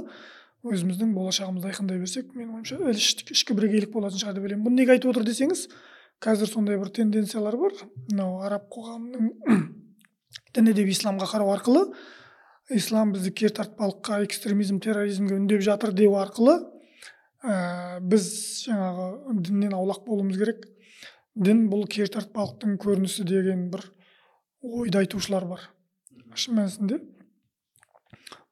өзіміздің болашағымызды айқындай берсек менің ойымша ішкі бірегейлік болатын шығар деп ойлаймын. Бұны неге айтып отыр десеңіз қазір сондай бір тенденциялар бар. Мынау араб қоғамының дін деп исламға қарау арқылы ислам бізді кертартпалыққа экстремизм терроризмге үндеп жатыр деу арқылы ә, біз жаңағы діннен аулақ болуымыз керек. Дін бұл кертартпалықтың көрінісі деген бір ойды айтушылар бар. Шын мәнісінде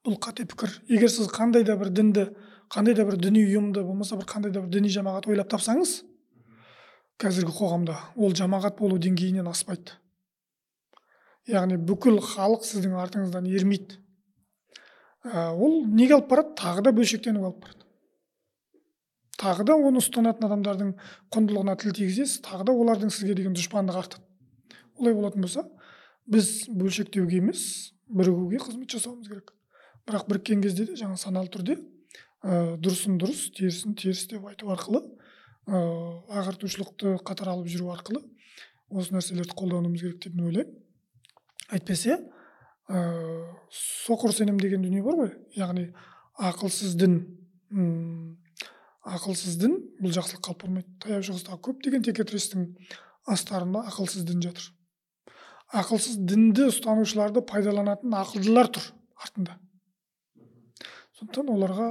бұл қате пікір. Егер сіз қандай да бір дінді қандай да бір діни ұйымды болмаса бір қандай да бір діни жамағат ойлап тапсаңыз қазіргі қоғамда ол жамағат болу деңгейінен аспайды. Яғни бүкіл халық сіздің артыңыздан ермейді. Ә, ол неге алып барады? Тағы да бөлшектеніп алып барады. Тағы да оны ұстанатын адамдардың құндылығына тіл тигізесіз тағы да олардың сізге деген дұшпандығы артады. Олай болатын болса біз бөлшектеуге емес бірігуге қызмет жасауымыз керек. Бірақ біріккен кезде де жаңа саналы түрде ә, дұрысын дұрыс терісін теріс деп айту арқылы ә, ағартушылықты қатар алып жүру арқылы осы нәрселерді қолдануымыз керек деп мен ойлаймын. Әйтпесе ә, соқыр сенім деген дүние бар ғой. Яғни ақылсыз дін ақылсыз дін бұл жақсылыққа алып бармайды таяу шығыстағы көптеген текетірестің астарында ақылсыз дін жатыр. Ақылсыз дінді ұстанушыларды пайдаланатын ақылдылар тұр артында. Сондықтан оларға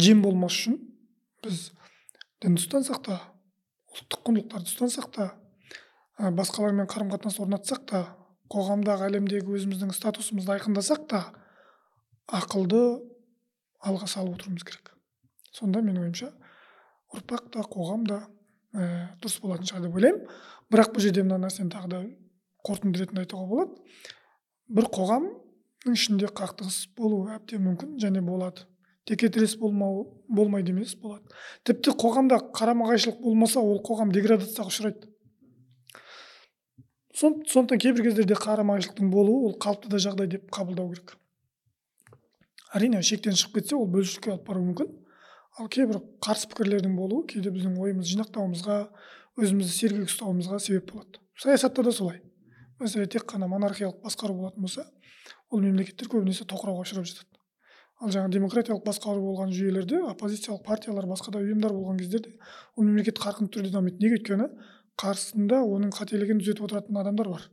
жем болмас үшін біз дінді ұстансақ та ұлттық құндылықтарды ұстансақ та басқалармен қарым қатынас орнатсақ та қоғамдағы әлемдегі өзіміздің статусымызды айқындасақ та ақылды алға салып отыруымыз керек. Сонда менің ойымша ұрпақ та қоғам да ә, дұрыс болатын шығар деп ойлаймын. Бірақ бұл жерде мына нәрсені тағы да қорытынды ретінде айтуға болады. бір қоғам ішінде қақтығыс болуы әбден мүмкін және болады. Текетірес болмау болмайды емес болады. Тіпті қоғамда қарама қайшылық болмаса ол қоғам деградацияға ұшырайды. Сондықтан кейбір кездерде қарама қайшылықтың болуы ол қалыпты да жағдай деп қабылдау керек. Әрине шектен шығып кетсе ол бөлшекке алып баруы мүмкін. Ал кейбір қарсы пікірлердің болуы кейде біздің ойымызды жинақтауымызға өзімізді сергек ұстауымызға себеп болады. Саясатта да солай. Мәселе тек қана монархиялық басқару болатын болса ол мемлекеттер көбінесе тоқырауға ұшырап жатады. Ал жаңағы демократиялық басқару болған жүйелерде оппозициялық партиялар басқа да ұйымдар болған кездерде ол мемлекет қарқынды түрде дамиды. Неге өйткені? Қарсысында оның қателігін түзетіп отыратын адамдар бар.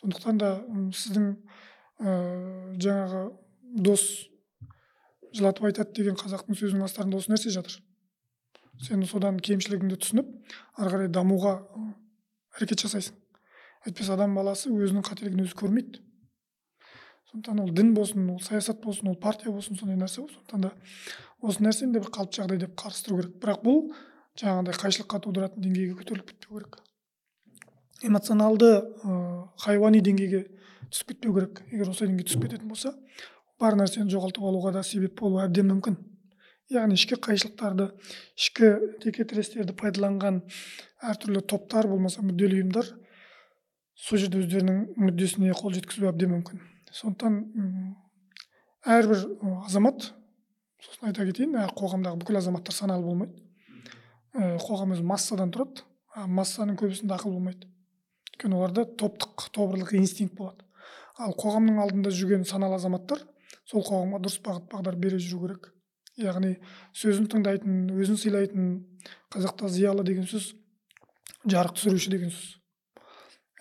Сондықтан да сіздің ә, жаңағы дос жылатып айтады деген қазақтың сөзінің астарында осы нәрсе жатыр. Сен содан кемшілігіңді түсініп ары қарай дамуға әрекет жасайсың. Әйтпесе адам баласы өзінің қателігін өзі көрмейді. Сондықтан ол дін болсын ол саясат болсын ол партия болсын сондай нәрсе ғой. Сондықтан да осы нәрсені де бір қалыпты жағдай деп қарастыру керек. Бірақ бұл жаңағыдай қайшылыққа тудыратын деңгейге көтеріліп кетпеу керек. Эмоционалды ә, хайуани деңгейге түсіп кетпеу керек. Егер осы деңгейге түсіп кететін болса бар нәрсені жоғалтып алуға да себеп болуы әбден мүмкін. Яғни ішкі қайшылықтарды ішкі текетірестерді пайдаланған әртүрлі топтар болмаса мүдделі ұйымдар сол жерде өздерінің мүддесіне қол жеткізуі әбден мүмкін. Сондықтан әрбір азамат сосын айта кетейін қоғамдағы бүкіл азаматтар саналы болмайды. Қоғам өзі массадан тұрады массаның көбісінде ақыл болмайды. Өйткені оларда топтық тобырлық инстинкт болады. Ал қоғамның алдында жүрген саналы азаматтар сол қоғамға дұрыс бағыт бағдар бере жүру керек. Яғни сөзін тыңдайтын өзін сыйлайтын қазақта зиялы деген сөз жарық түсіруші деген сөз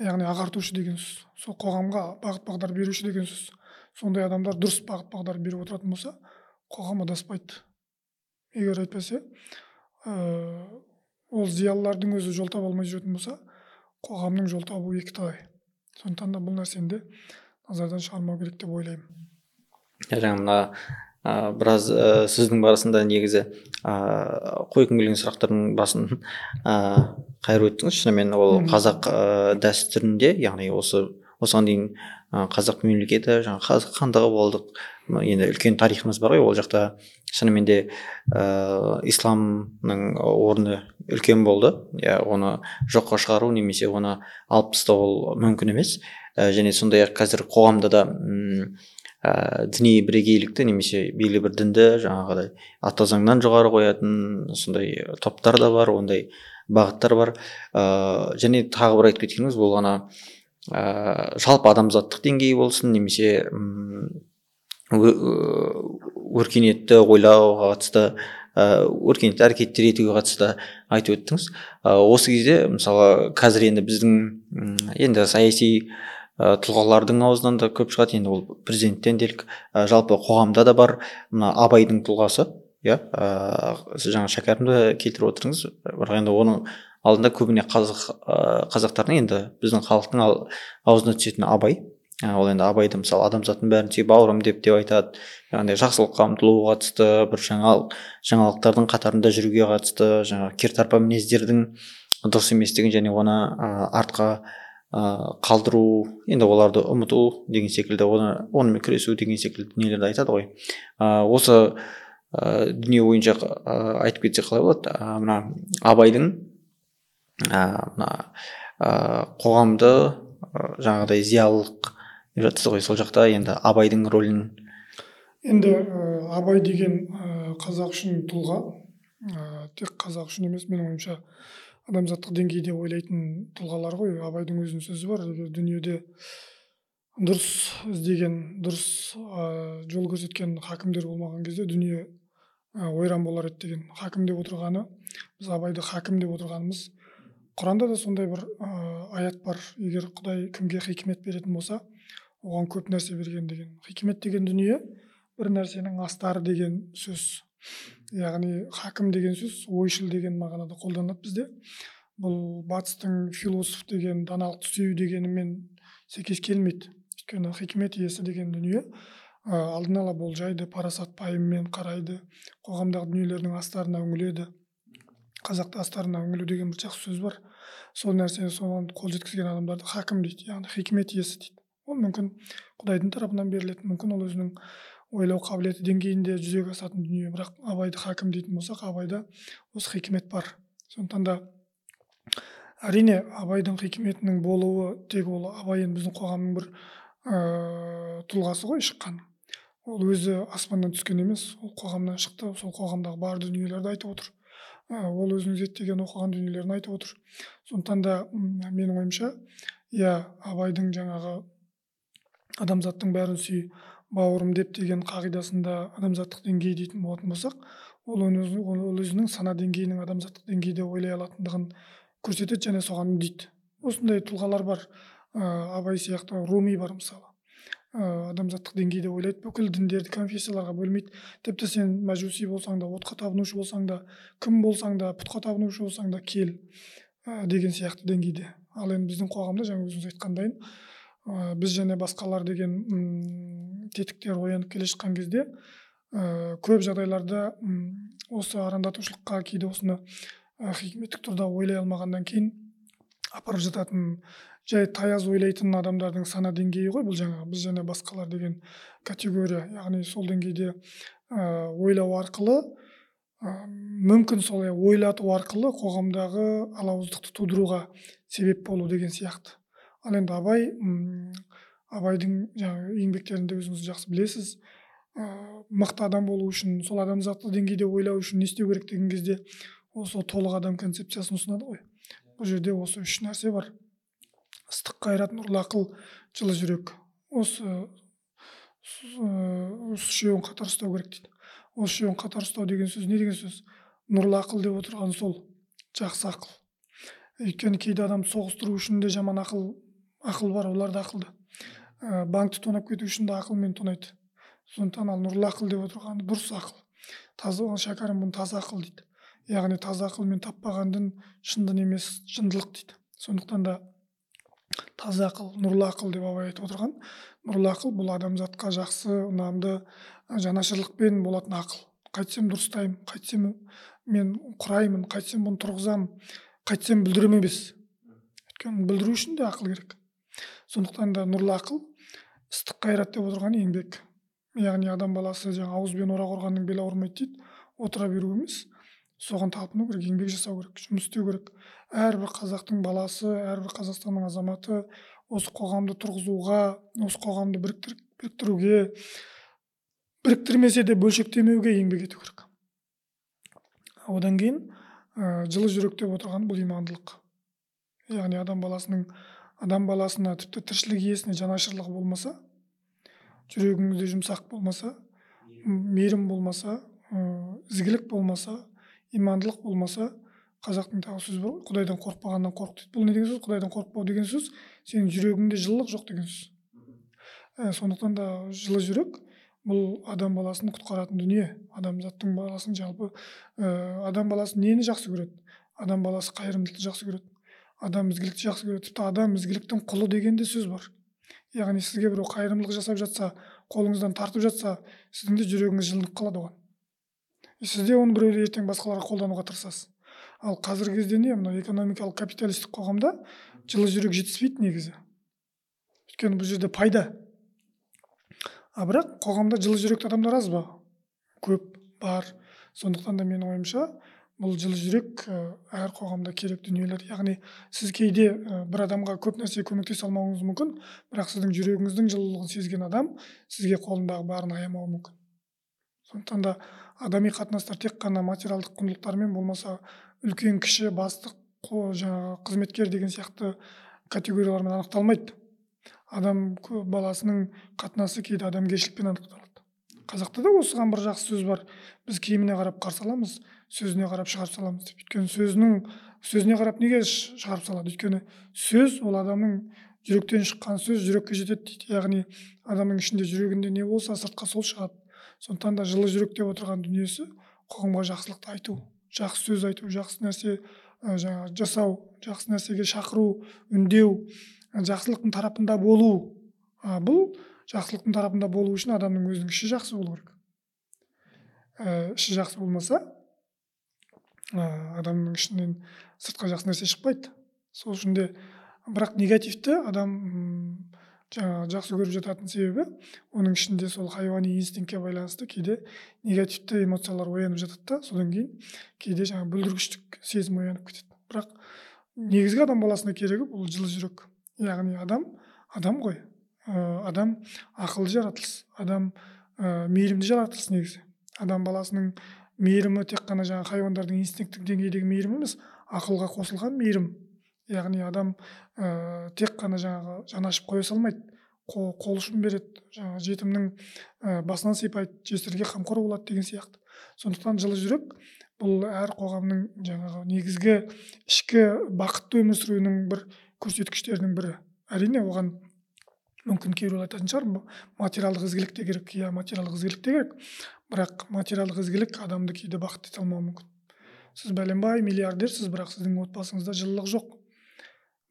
яғни ағартушы деген сөз сол қоғамға бағыт бағдар беруші деген сөз. Сондай адамдар дұрыс бағыт бағдар беріп отыратын болса қоғам адаспайды. Егер әйтпесе ә, ол зиялылардың өзі жол таба алмай жүретін болса қоғамның жол табуы екіталай сондықтан да бұл нәрсені де назардан шығармау керек деп ойлаймын.
Жаңа мына ә, біраз ә, сөздің барысында негізі ә, қойғым келген сұрақтардың басын ә, қайырып өттіңіз. Шынымен ол қазақ ә, дәстүрінде яғни осы осыған дейін қазақ мемлекеті жаңағы қазақ хандығы болдық. Енді үлкен тарихымыз бар ғой ол жақта. Шынымен де ә, исламның орны үлкен болды. Иә оны жоққа шығару немесе оны алып тастау ол мүмкін емес. Ә, және сондай ақ қазір қоғамда да ә, діни бірегейлікті немесе белгілі бір дінді жаңағыдай ата заңнан жоғары қоятын сондай топтар да бар ондай бағыттар бар. Ә, және тағы бір айтып кеткеніңіз бұл ана ә, жалпы адамзаттық деңгей болсын немесе өркениетті ойлауға қатысты ә, өркениетті әрекеттер етуге қатысты айтып өттіңіз. Ә, осы кезде мысалы қазір енді біздің енді саяси ә, тұлғалардың аузынан да көп шығады. Енді ол президенттен делік ә, жалпы қоғамда да бар. Мына абайдың тұлғасы иә ә, сіз жаңа шәкәрімді келтіріп отырдыңыз бірақ енді оның алдында көбіне қазақ ә, қазақтардың енді біздің халықтың ал- аузына түсетін абай. Ә, ол енді абайды мысалы адамзаттың бәрін сүй бауырым деп деп айтады. Яғни жақсылыққа ұмтылуға қатысты бір жаңа жаңалықтардың қатарында жүруге қатысты жаңағы кертарпа мінездердің дұрыс еместігін және оны ә, артқа ә, қалдыру енді оларды ұмыту деген секілді оны онымен күресу деген секілді дүниелерді айтады ғой. Ә, осы ә, дүние бойынша ә, айтып кетсек қалай болады? Ә, мына абайдың ә, мына ә, қоғамды жаңағыдай зиялылық деп жатсыз ғой. Сол жақта енді абайдың рөлін.
Енді абай деген ә, қазақ үшін тұлға. Ә, тек қазақ үшін емес менің ойымша адамзаттық деңгейде ойлайтын тұлғалар ғой. Абайдың өзінің сөзі бар. Егер дүниеде дұрыс іздеген дұрыс ә, жол көрсеткен хакімдер болмаған кезде дүние ә, ойран болар еді деген хакім деп отырғаны біз абайды хакім деп отырғанымыз құранда да сондай бір ә, аят бар. Егер құдай кімге хикмет беретін болса оған көп нәрсе берген деген. Хикмет деген дүние бір нәрсенің астары деген сөз. Яғни хакім деген сөз ойшыл деген мағынада қолданылады бізде. Бұл батыстың философ деген даналықты сүю дегенімен сәйкес келмейді. Өйткені хикмет иесі деген дүние ә, алдын ала болжайды парасат пайыммен қарайды қоғамдағы дүниелердің астарына үңіледі қазақта астарына үңілу деген бір жақсы сөз бар. Сол нәрсені соған қол жеткізген адамдарды хакім дейді яғни хикмет иесі дейді. Ол мүмкін құдайдың тарапынан беріледі мүмкін ол өзінің ойлау қабілеті деңгейінде жүзеге асатын дүние. Бірақ абайды хакім дейтін болсақ абайда осы хикмет бар. Сондықтан да әрине абайдың хикметінің болуы тек ол абай енді біздің қоғамның бір ә, тұлғасы ғой шыққан. Ол өзі аспаннан түскен емес ол қоғамнан шықты. Сол қоғамдағы бар дүниелерді айтып отыр. Ол өзінің зерттеген оқыған дүниелерін айтып отыр. Сондықтан да менің ойымша иә абайдың жаңағы адамзаттың бәрін сүй бауырым деп деген қағидасында адамзаттық деңгей дейтін болатын болсақ ол ол өзінің сана деңгейінің адамзаттық деңгейде ойлай алатындығын көрсетеді және соған үндейді. Осындай тұлғалар бар ә, абай сияқты руми бар мысалы. Ә, адамзаттық деңгейде ойлайды бүкіл діндерді конфессияларға бөлмейді. Тіпті сен мәжуси болсаң да отқа табынушы болсаң да кім болсаң да пұтқа табынушы болсаң да кел ә, деген сияқты деңгейде. Ал енді біздің қоғамда жаңа өзіңіз айтқандай ә, біз және басқалар деген м, тетіктер оянып келе жатқан кезде ә, көп жағдайларда м, осы арандатушылыққа кейде осыны ә, хикметтік тұрда ойлай алмағаннан кейін апарып жататын жай таяз ойлайтын адамдардың сана деңгейі ғой бұл жаңағы. Біз және басқалар деген категория яғни сол деңгейде ә, ойлау арқылы ә, мүмкін солай ойлату арқылы қоғамдағы алауыздықты тудыруға себеп болу деген сияқты. Ал енді абай м, абайдың жаңағы еңбектерінде өзіңіз жақсы білесіз. Ыыы мықты адам болу үшін сол адамзаттық деңгейде ойлау үшін не істеу керек деген кезде осы толық адам концепциясын ұсынады ғой. Бұл жерде осы үш нәрсе бар. Ыстық қайрат нұрлы ақыл жылы жүрек. Осы ыыы осы үшеуін қатар ұстау керек дейді. Осы үшеуін қатар ұстау деген сөз не деген сөз? Нұрлы ақыл деп отырған сол жақсы ақыл. Өйткені кейде адамды соғыстыру үшін де жаман ақыл ақыл бар олар да ақылды. Ә, банкті тонап кету үшін де ақылмен тонайды. Сондықтан ал нұрлы ақыл деп отырғаны дұрыс ақыл. Таза шәкәрім бұны таза ақыл дейді. Яғни таза ақылмен таппаған дін шын дін емес жындылық дейді. Сондықтан да таза ақыл нұрлы ақыл деп абай айтып отырған. Нұрлы ақыл бұл адамзатқа жақсы ұнамды жанашырлықпен болатын ақыл. Қайтсем дұрыстаймын қайтсем мен құраймын қайтсем бұны тұрғызамын қайтсем бүлдіремін емес. Өйткені бүлдіру үшін де ақыл керек. Сондықтан да нұрлы ақыл ыстық қайрат деп отырған еңбек. Яғни адам баласы жаңағы ауызбен орақ ұрғанның белі ауырмайды дейді отыра беру емес. Соған талпыну керек еңбек жасау керек жұмыс істеу керек. Әрбір қазақтың баласы әрбір қазақстанның азаматы осы қоғамды тұрғызуға осы қоғамды біріктір, біріктіруге біріктірмесе де бөлшектемеуге еңбек ету керек. Одан кейін ә, жылы жүрек деп отырған бұл имандылық. Яғни адам баласының адам баласына тіпті тіршілік иесіне жанашырлығы болмаса жүрегіңізде жұмсақ болмаса мейірім болмаса ізгілік болмаса имандылық болмаса қазақтың тағы сөзі бар құдайдан қорықпағаннан қорық дейді. Бұл не деген сөз? Құдайдан қорықпау деген сөз сенің жүрегіңде жылылық жоқ деген сөз. Ә, сондықтан да жылы жүрек бұл адам баласын құтқаратын дүние. Адамзаттың баласын жалпы ә, адам баласы нені жақсы көреді? Адам баласы қайырымдылықты жақсы көреді? Адам ізгілікті жақсы көреді. Тіпті адам ізгіліктің құлы деген де сөз бар. Яғни сізге біреу қайырымдылық жасап жатса қолыңыздан тартып жатса сіздің де жүрегіңіз жылынып қалады оған. Сіз де оны біреуді ертең басқаларға қолдануға тырысасыз. Ал қазіргі кезде не? Мынау экономикалық капиталистік қоғамда жылы жүрек жетіспейді негізі. Өйткені бұл жерде пайда. А бірақ қоғамда жылы жүректі адамдар аз ба? Көп бар. Сондықтан да менің ойымша бұл жылы жүрек әр қоғамда керек дүниелер. Яғни сіз кейде бір адамға көп нәрсе көмектесе алмауыңыз мүмкін бірақ сіздің жүрегіңіздің жылылығын сезген адам сізге қолындағы барын аямауы мүмкін. Сондықтан да адами қатынастар тек қана материалдық құндылықтармен болмаса үлкен кіші бастық жаңағы қызметкер деген сияқты категориялармен анықталмайды. Адам баласының қатынасы кейде адамгершілікпен анықталады. Қазақта да осыған бір жақсы сөз бар. Біз киіміне қарап қарсы аламыз. Сөзіне қарап шығарып саламыз деп. Өйткені сөзінің сөзіне қарап неге шығарып салады? Өйткені сөз ол адамның жүректен шыққан сөз жүрекке жетеді дейді. Яғни адамның ішінде жүрегінде не болса сыртқа сол шығады. Сондықтан да жылы жүрек деп отырған дүниесі қоғамға жақсылықты айту жақсы сөз айту жақсы нәрсе жаңағы жасау жақсы нәрсеге шақыру үндеу жақсылықтың тарапында болу а, бұл жақсылықтың тарапында болу үшін адамның өзінің іші жақсы болу керек. Ә, іші жақсы болмаса адамның ішінен сыртқа жақсы нәрсе шықпайды. Сол үшін де бірақ негативті адам жаңағы жақсы көріп жататын себебі оның ішінде сол хайуани инстинктке байланысты кейде негативті эмоциялар оянып жатады да содан кейін кейде жаңағы бүлдіргіштік сезім оянып кетеді. Бірақ негізгі адам баласына керегі бұл жылы жүрек. Яғни адам адам ғой. Ә, адам ақылды жаратылыс адам ә, мейірімді жаратылыс негізі. Адам баласының мейірімі тек қана жаңағы хайуандардың инстинкттік деңгейдегі мейірім емес ақылға қосылған мейірім. Яғни адам ә, тек қана жаңағы жан ашып қоя салмайды қол, қол ұшын береді жаңағы жетімнің ә, басынан сипайды жесірге қамқор болады деген сияқты. Сондықтан жылы жүрек бұл әр қоғамның жаңағы негізгі ішкі бақытты өмір сүруінің бір көрсеткіштерінің бірі. Әрине оған мүмкін кейбіреулер айтатын шығар материалдық ізгілік те керек иә материалдық ізгілік те керек. Бірақ материалдық ізгілік адамды кейде бақытты ете алмауы мүмкін. Сіз бәленбай миллиардерсіз бірақ сіздің отбасыңызда жылылық жоқ.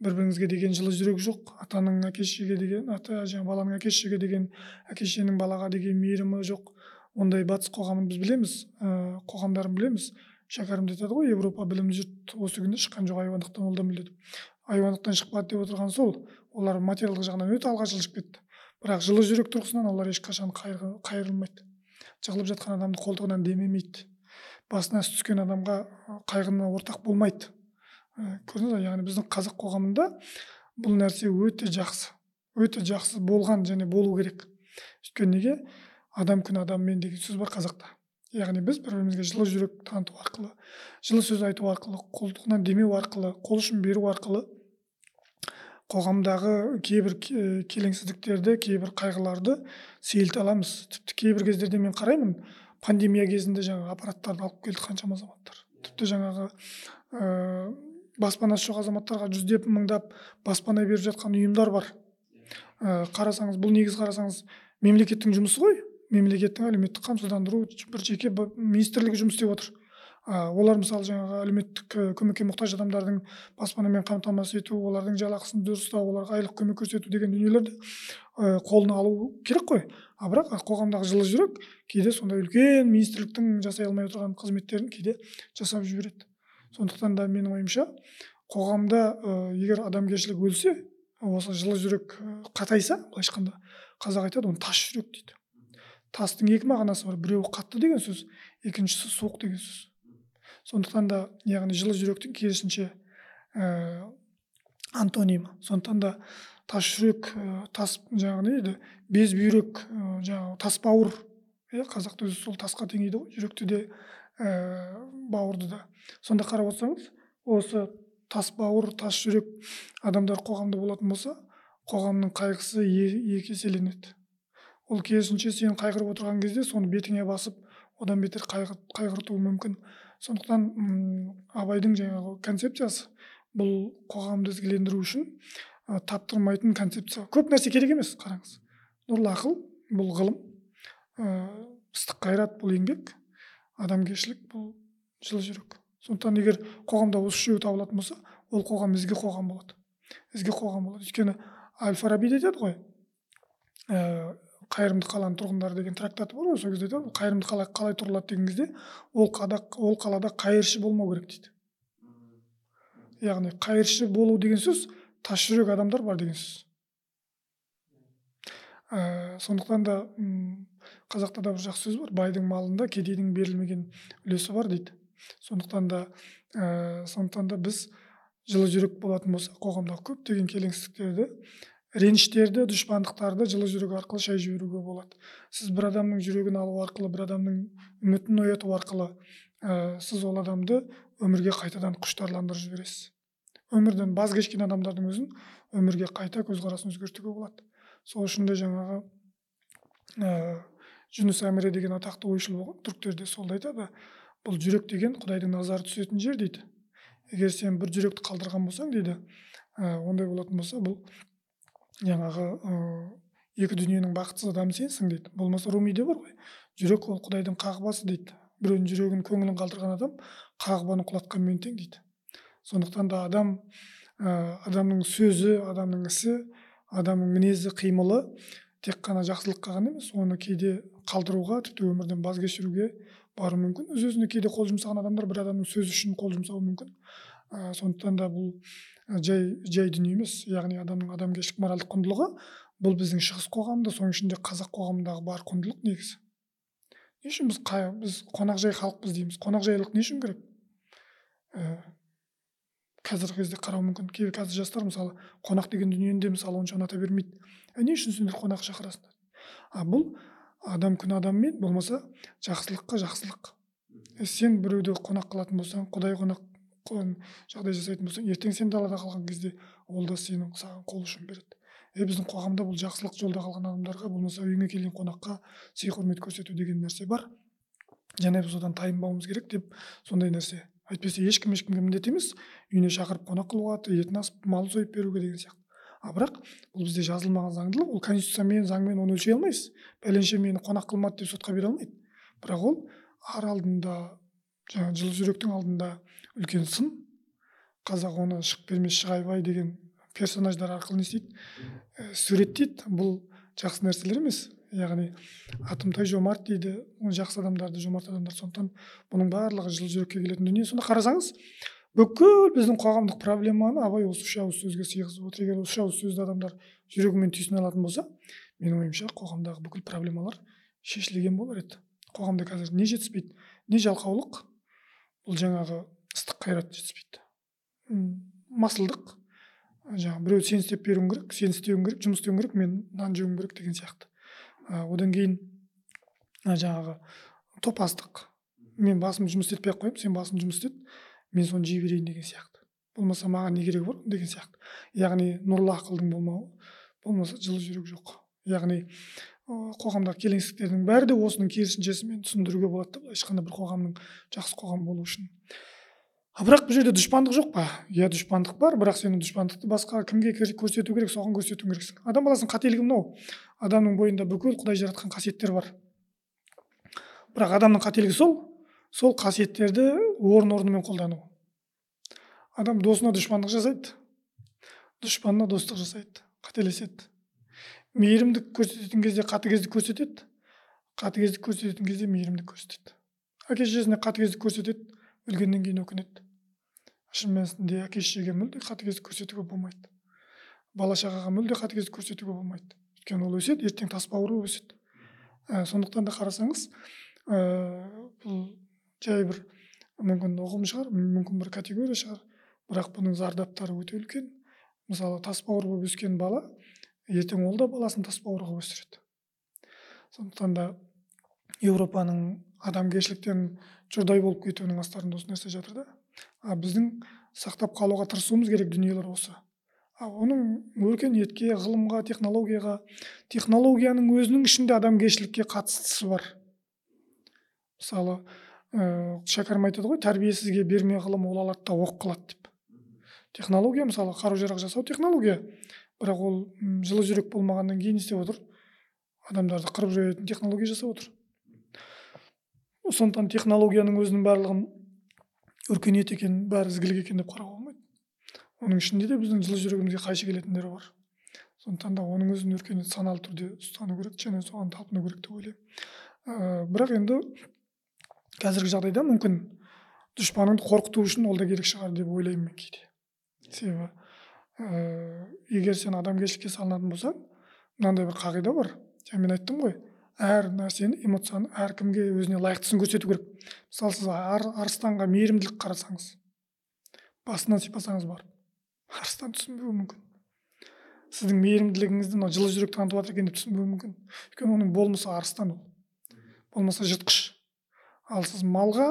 Бір біріңізге деген жылы жүрек жоқ. Атаның әке шешеге деген ата жаңағы баланың әке шешеге деген әке шешенің балаға деген мейірімі жоқ. Ондай батыс қоғамын біз білеміз ә, қоғамдарын білеміз. Шәкәрім де айтады ғой европа білімді жұрт осы күнде шыққан жоқ айуандықтан ол да деп айуандықтан шықпады деп отырған сол олар материалдық жағынан өте алға жылжып кетті. Бірақ жылы жүрек тұрғысынан олар ешқашан қайырылмайды. Жығылып жатқан адамды қолтығынан демемейді. Басына іс түскен адамға қайғына ортақ болмайды. Көрдіңіз ба яғни біздің қазақ қоғамында бұл нәрсе өте жақсы өте жақсы болған және болу керек. Өйткені неге? Адам күн адаммен деген сөз бар қазақта. Яғни біз бір бірімізге жылы жүрек таныту арқылы жылы сөз айту арқылы қолтығынан демеу арқылы қол ұшын беру арқылы қоғамдағы кейбір келеңсіздіктерді кейбір қайғыларды сейілте аламыз. Тіпті кейбір кездерде мен қараймын пандемия кезінде жаңағы аппараттарды алып келді қаншама азаматтар. Тіпті жаңағы ә, баспанасы жоқ азаматтарға жүздеп мыңдап баспана беріп жатқан ұйымдар бар. Ә, қарасаңыз бұл негізі қарасаңыз мемлекеттің жұмысы ғой. Мемлекеттің әлеуметтік қамсыздандыру бір жеке министрлігі жұмыс істеп отыр. Олар мысалы жаңағы әлеуметтік көмекке мұқтаж адамдардың баспанамен қамтамасыз ету олардың жалақысын дұрыстау оларға айлық көмек көрсету деген дүниелерді ә, қолына алу керек қой. А бірақ қоғамдағы жылы жүрек кейде сондай үлкен министрліктің жасай алмай отырған қызметтерін кейде жасап жібереді. Сондықтан да менің ойымша қоғамда егер адамгершілік өлсе осы жылы жүрек қатайса былайша айтқанда қазақ айтады оны тас жүрек дейді. Тастың екі мағынасы бар біреуі қатты деген сөз екіншісі суық деген сөз. Сондықтан да яғни жылы жүректің керісінше ә, антонимі. Сондықтан да тас жүрек ә, тас жаңағы не дейді без бүйрек ә, жаңағы тас бауыр иә қазақта өзі сол тасқа теңейді ғой жүректі де ә, бауырды да. Сонда қарап отырсаңыз осы тас бауыр тас жүрек адамдар қоғамда болатын болса қоғамның қайғысы екі еселенеді. Ол керісінше сен қайғырып отырған кезде соны бетіңе басып одан бетер қайғыртуы мүмкін. Сондықтан абайдың жаңағы концепциясы бұл қоғамды ізгілендіру үшін ә, таптырмайтын концепция. Көп нәрсе керек емес қараңыз. Нұрлы ақыл бұл ғылым. Ә, ыстық қайрат бұл еңбек адамгершілік бұл жылы жүрек. Сондықтан егер қоғамда осы үшеуі табылатын болса ол қоғам ізгі қоғам болады. Ізгі қоғам болады. Өйткені әл фараби де айтады ғой қайырымды қаланың тұрғындары деген трактаты бар ғой сол кезде айтады қайырымды қала қалай тұрылады деген кезде ол қада, ол қалада қайыршы болмау керек дейді. Яғни қайыршы болу деген сөз тас жүрек адамдар бар деген сөз. Ә, сондықтан да қазақта да бір жақсы сөз бар байдың малында кедейдің берілмеген үлесі бар дейді. Сондықтан да ә, сондықтан да біз жылы жүрек болатын болсақ қоғамдағы көптеген келеңсіздіктерді реніштерді дұшпандықтарды жылы жүрек арқылы шай жіберуге болады. Сіз бір адамның жүрегін алу арқылы бір адамның үмітін ояту арқылы ә, сіз ол адамды өмірге қайтадан құштарландырып жібересіз. Өмірден баз кешкен адамдардың өзін өмірге қайта көзқарасын өзгертуге болады. Сол үшін де жаңағы ә, жүніс әміре деген атақты ойшыл түріктерде солды айтады. Бұл жүрек деген құдайдың назары түсетін жер дейді. Егер сен бір жүректі қалдырған болсаң дейді. Ә, ондай болатын болса бұл жаңағы екі дүниенің бақытсыз адамы сенсің дейді. Болмаса румиде бар ғой. Жүрек ол құдайдың қағбасы дейді. Біреудің жүрегін көңілін қалдырған адам қағбаны құлатқанмен тең дейді. Сондықтан да адам ә, адамның сөзі адамның ісі адамның мінезі қимылы тек қана жақсылыққа ғана емес оны кейде қалдыруға тіпті өмірден баз кешіруге баруы мүмкін. Өз өзіне кейде қол жұмсаған адамдар бір адамның сөзі үшін қол жұмсауы мүмкін. Ә, сондықтан да бұл жай жай дүние емес. Яғни адамның адамгершілік моральдық құндылығы бұл біздің шығыс қоғамында соның ішінде қазақ қоғамындағы бар құндылық негізі. Не үшін біз қай, біз қонақжай халықпыз дейміз? Қонақжайлық не үшін керек? Ә, қазіргі кезде қарау мүмкін. Кейбір қазір жастар мысалы қонақ деген дүниені де мысалы онша ұната бермейді. Ә, не үшін сендер қонақ шақырасыңдар? А бұл адам күн адаммен болмаса жақсылыққа жақсылық. Сен біреуді қонақ қылатын болсаң құдай қонақ жағдай жасайтын болсаң ертең сен далада қалған кезде ол да сенің саған қол ұшын береді. Е біздің қоғамда бұл жақсылық жолда қалған адамдарға болмаса үйіңе келген қонаққа сый құрмет көрсету деген нәрсе бар. Және біз одан тайынбауымыз керек деп сондай нәрсе. Әйтпесе ешкім ешкімге міндет емес үйіне шақырып қонақ қылуға етін асып мал сойып беруге деген сияқты. А бірақ бұл бізде жазылмаған заңдылық ол конституциямен заңмен оны өлшей алмайсыз. Пәленше мені қонақ қылмады деп сотқа бере алмайды. Бірақ ол ар алдында жаңағы жылы жүректің алдында үлкен сын қазақ оны шық бермес шығайбай деген персонаждар арқылы не істейді? Ә, суреттейді. Бұл жақсы нәрселер емес. Яғни атымтай жомарт дейді. Жақсы адамдарды жомарт адамдар. Сондықтан бұның барлығы жылы жүрекке келетін дүние. Сонда қарасаңыз бүкіл біздің қоғамдық проблеманы абай осы үш ауыз сөзге сыйғызып отыр. Егер үш ауыз сөзді адамдар жүрегімен түйсіне алатын болса менің ойымша қоғамдағы бүкіл проблемалар шешілген болар еді. Қоғамда қазір не жетіспейді? Не жалқаулық? Бұл жаңағы қайрат жетіспейді. Масылдық. Жаңағы біреу сен істеп беруің керек сен істеуің керек жұмыс істеуің керек мен нан жеуім керек деген сияқты. Ә, одан кейін ә, жаңағы топастық. Мен басым жұмыс істетпей ақ қоямын сен басым жұмыс істет мен соны жей берейін деген сияқты. Болмаса маған не керегі бар деген сияқты. Яғни нұрлы ақылдың болмауы болмаса жылы жүрек жоқ. Яғни қоғамдағы келеңсіздіктердің бәрі де осының керісіншесімен түсіндіруге болады да айтқанда бір қоғамның жақсы қоғам болу үшін. Бірақ бұл жерде дұшпандық жоқ па? Иә дұшпандық бар бірақ сен дұшпандықты басқа кімге көрсету керек соған көрсетуің керексің. Адам баласының қателігі мынау адамның бойында бүкіл құдай жаратқан қасиеттер бар. Бірақ адамның қателігі сол сол қасиеттерді орын орнымен қолдану. Адам досына дұшпандық жасайды. Дұшпанына достық жасайды қателеседі. Мейірімдік көрсететін кезде қатыгездік көрсетеді қатыгездік көрсететін кезде мейірімдік көрсетеді. Әке шешесіне қатыгездік көрсетеді өлгеннен кейін өкінеді. Шын мәнісінде әке шешеге мүлде қатыгездік көрсетуге болмайды. Бала шағаға мүлде қатыгездік көрсетуге болмайды. Өйткені ол өседі ертең тасбауыр болып өседі. Ә, сондықтан да қарасаңыз ә, бұл жай бір мүмкін ұғым шығар мүмкін бір категория шығар. Бірақ бұның зардаптары өте үлкен. Мысалы тасбауыр болып өскен бала ертең ол да баласын тасбауыр қылып өсіреді. Сондықтан да еуропаның адамгершіліктен жұрдай болып кетуінің астарында осы нәрсе жатыр да а біздің сақтап қалуға тырысуымыз керек дүниелер осы. А оның өркениетке ғылымға технологияға технологияның өзінің ішінде адамгершілікке қатыстысы бар. Мысалы ә, шәкәрім айтады ғой тәрбиесізге берме ғылым ол алады да оқ қылады деп. Технология мысалы қару жарақ жасау технология. Бірақ ол жылы жүрек болмағаннан кейін не істеп отыр. Адамдарды қырып жоятын технология жасап отыр. Сондықтан технологияның өзінің барлығын өркениет екен бәрі ізгілік екен деп қарауға болмайды. Оның ішінде де біздің жылы жүрегімізге қайшы келетіндері бар. Сондықтан да оның өзін өркениет саналы түрде ұстану керек және соған талпыну керек деп ойлаймын. Ә, бірақ енді қазіргі жағдайда мүмкін дұшпаныңды қорқыту үшін ол да керек шығар деп ойлаймын мен кейде. Себебі ә, егер сен адамгершілікке салынатын болсаң мынандай бір қағида бар. Жаңа мен айттым ғой әр нәрсені эмоцияны әркімге өзіне лайықтысын көрсету керек. Мысалы сіз ар, арыстанға мейірімділік қарасаңыз басынан сипасаңыз барып арыстан түсінбеуі мүмкін. Сіздің мейірімділігіңізді мынау жылы жүрек танытып жатыр екен деп түсінбеуі мүмкін. Өйткені оның болмысы арыстан ол. Болмаса жыртқыш. Ал сіз малға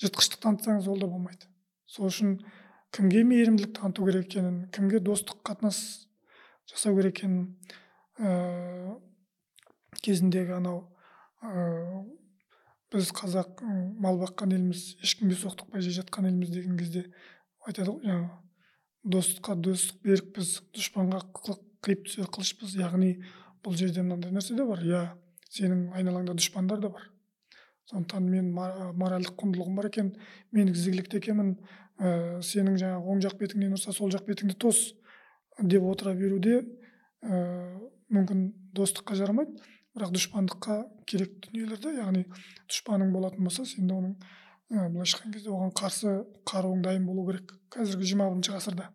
жыртқыштық танытсаңыз ол да болмайды. Сол үшін кімге мейірімділік таныту керек екенін кімге достық қатынас жасау керек екенін ә, кезіндегі анау ә, біз қазақ мал баққан елміз ешкімге соқтықпай жей жатқан елміз деген кезде айтады ғой жаңағы достыққа достық берікпіз дұшпанға қиып түсер қылышпыз яғни бұл жерде мынандай нәрсе де бар иә сенің айналаңда дұшпандар да бар сондықтан мен моральдық құндылығым бар екен мен ізгілікте екенмін ә, сенің жаңағы оң жақ бетіңнен ұрса сол жақ бетіңді тос деп отыра беруде ә, мүмкін достыққа жарамайды. Бірақ дұшпандыққа керек дүниелер да яғни дұшпаның болатын болса сен де оның ә, былайша айтқан кезде оған қарсы қаруың дайын болу керек. Қазіргі жиырма бірінші ғасырда.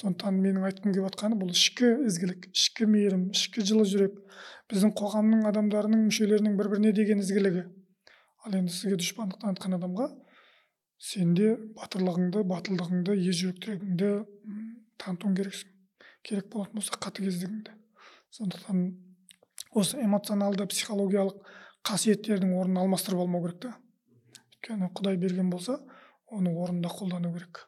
Сондықтан менің айтқым келіп жатқаны бұл ішкі ізгілік ішкі мейірім ішкі жылы жүрек біздің қоғамның адамдарының мүшелерінің бір біріне деген ізгілігі. Ал енді сізге дұшпандық танытқан адамға сен де батырлығыңды батылдығыңды ержүректілігіңді танытуың керексің. Керек болатын болса қатыгездігіңді. Сондықтан осы эмоционалды психологиялық қасиеттердің орнын алмастырып алмау керек та. Өйткені құдай берген болса оны орнында қолдану керек.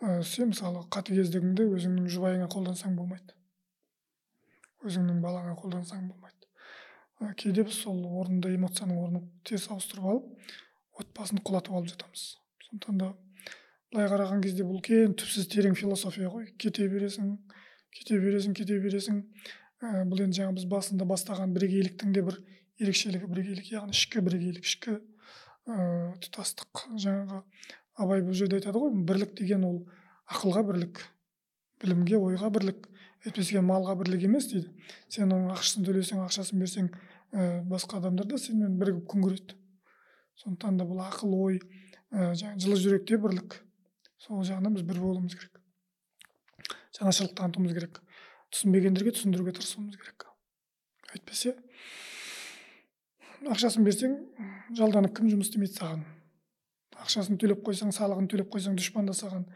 Ә, сен мысалы қатыгездігіңді өзіңнің жұбайыңа қолдансаң болмайды. Өзіңнің балаңа қолдансаң болмайды. Ә, кейде біз сол орынды эмоцияның орнын тез ауыстырып алып отбасын құлатып алып жатамыз. Сондықтан да былай қараған кезде бұл үлкен түпсіз терең философия ғой. Кете бересің кете бересің кете бересің. Ә, бұл енді жаңа біз басында бастаған бірегейліктің де бір ерекшелігі бірегейлік яғни ішкі бірегейлік ішкі ә, тұтастық жаңағы абай бұл жерде айтады ғой бірлік деген ол ақылға бірлік білімге ойға бірлік әйтпесе малға бірлік емес дейді. Сен оның ақшасын төлесең ақшасын берсең ә, басқа адамдар да сенімен бірігіп күн көреді. Сондықтан да бұл ақыл ой ә, жаңағы жылы жүректе бірлік. Сол жағынан біз бір болуымыз керек. Жанашырлық танытуымыз керек. Түсінбегендерге түсіндіруге тырысуымыз керек. Әйтпесе ақшасын берсең жалданып кім жұмыс істемейді саған? Ақшасын төлеп қойсаң салығын төлеп қойсаң дұшпан да саған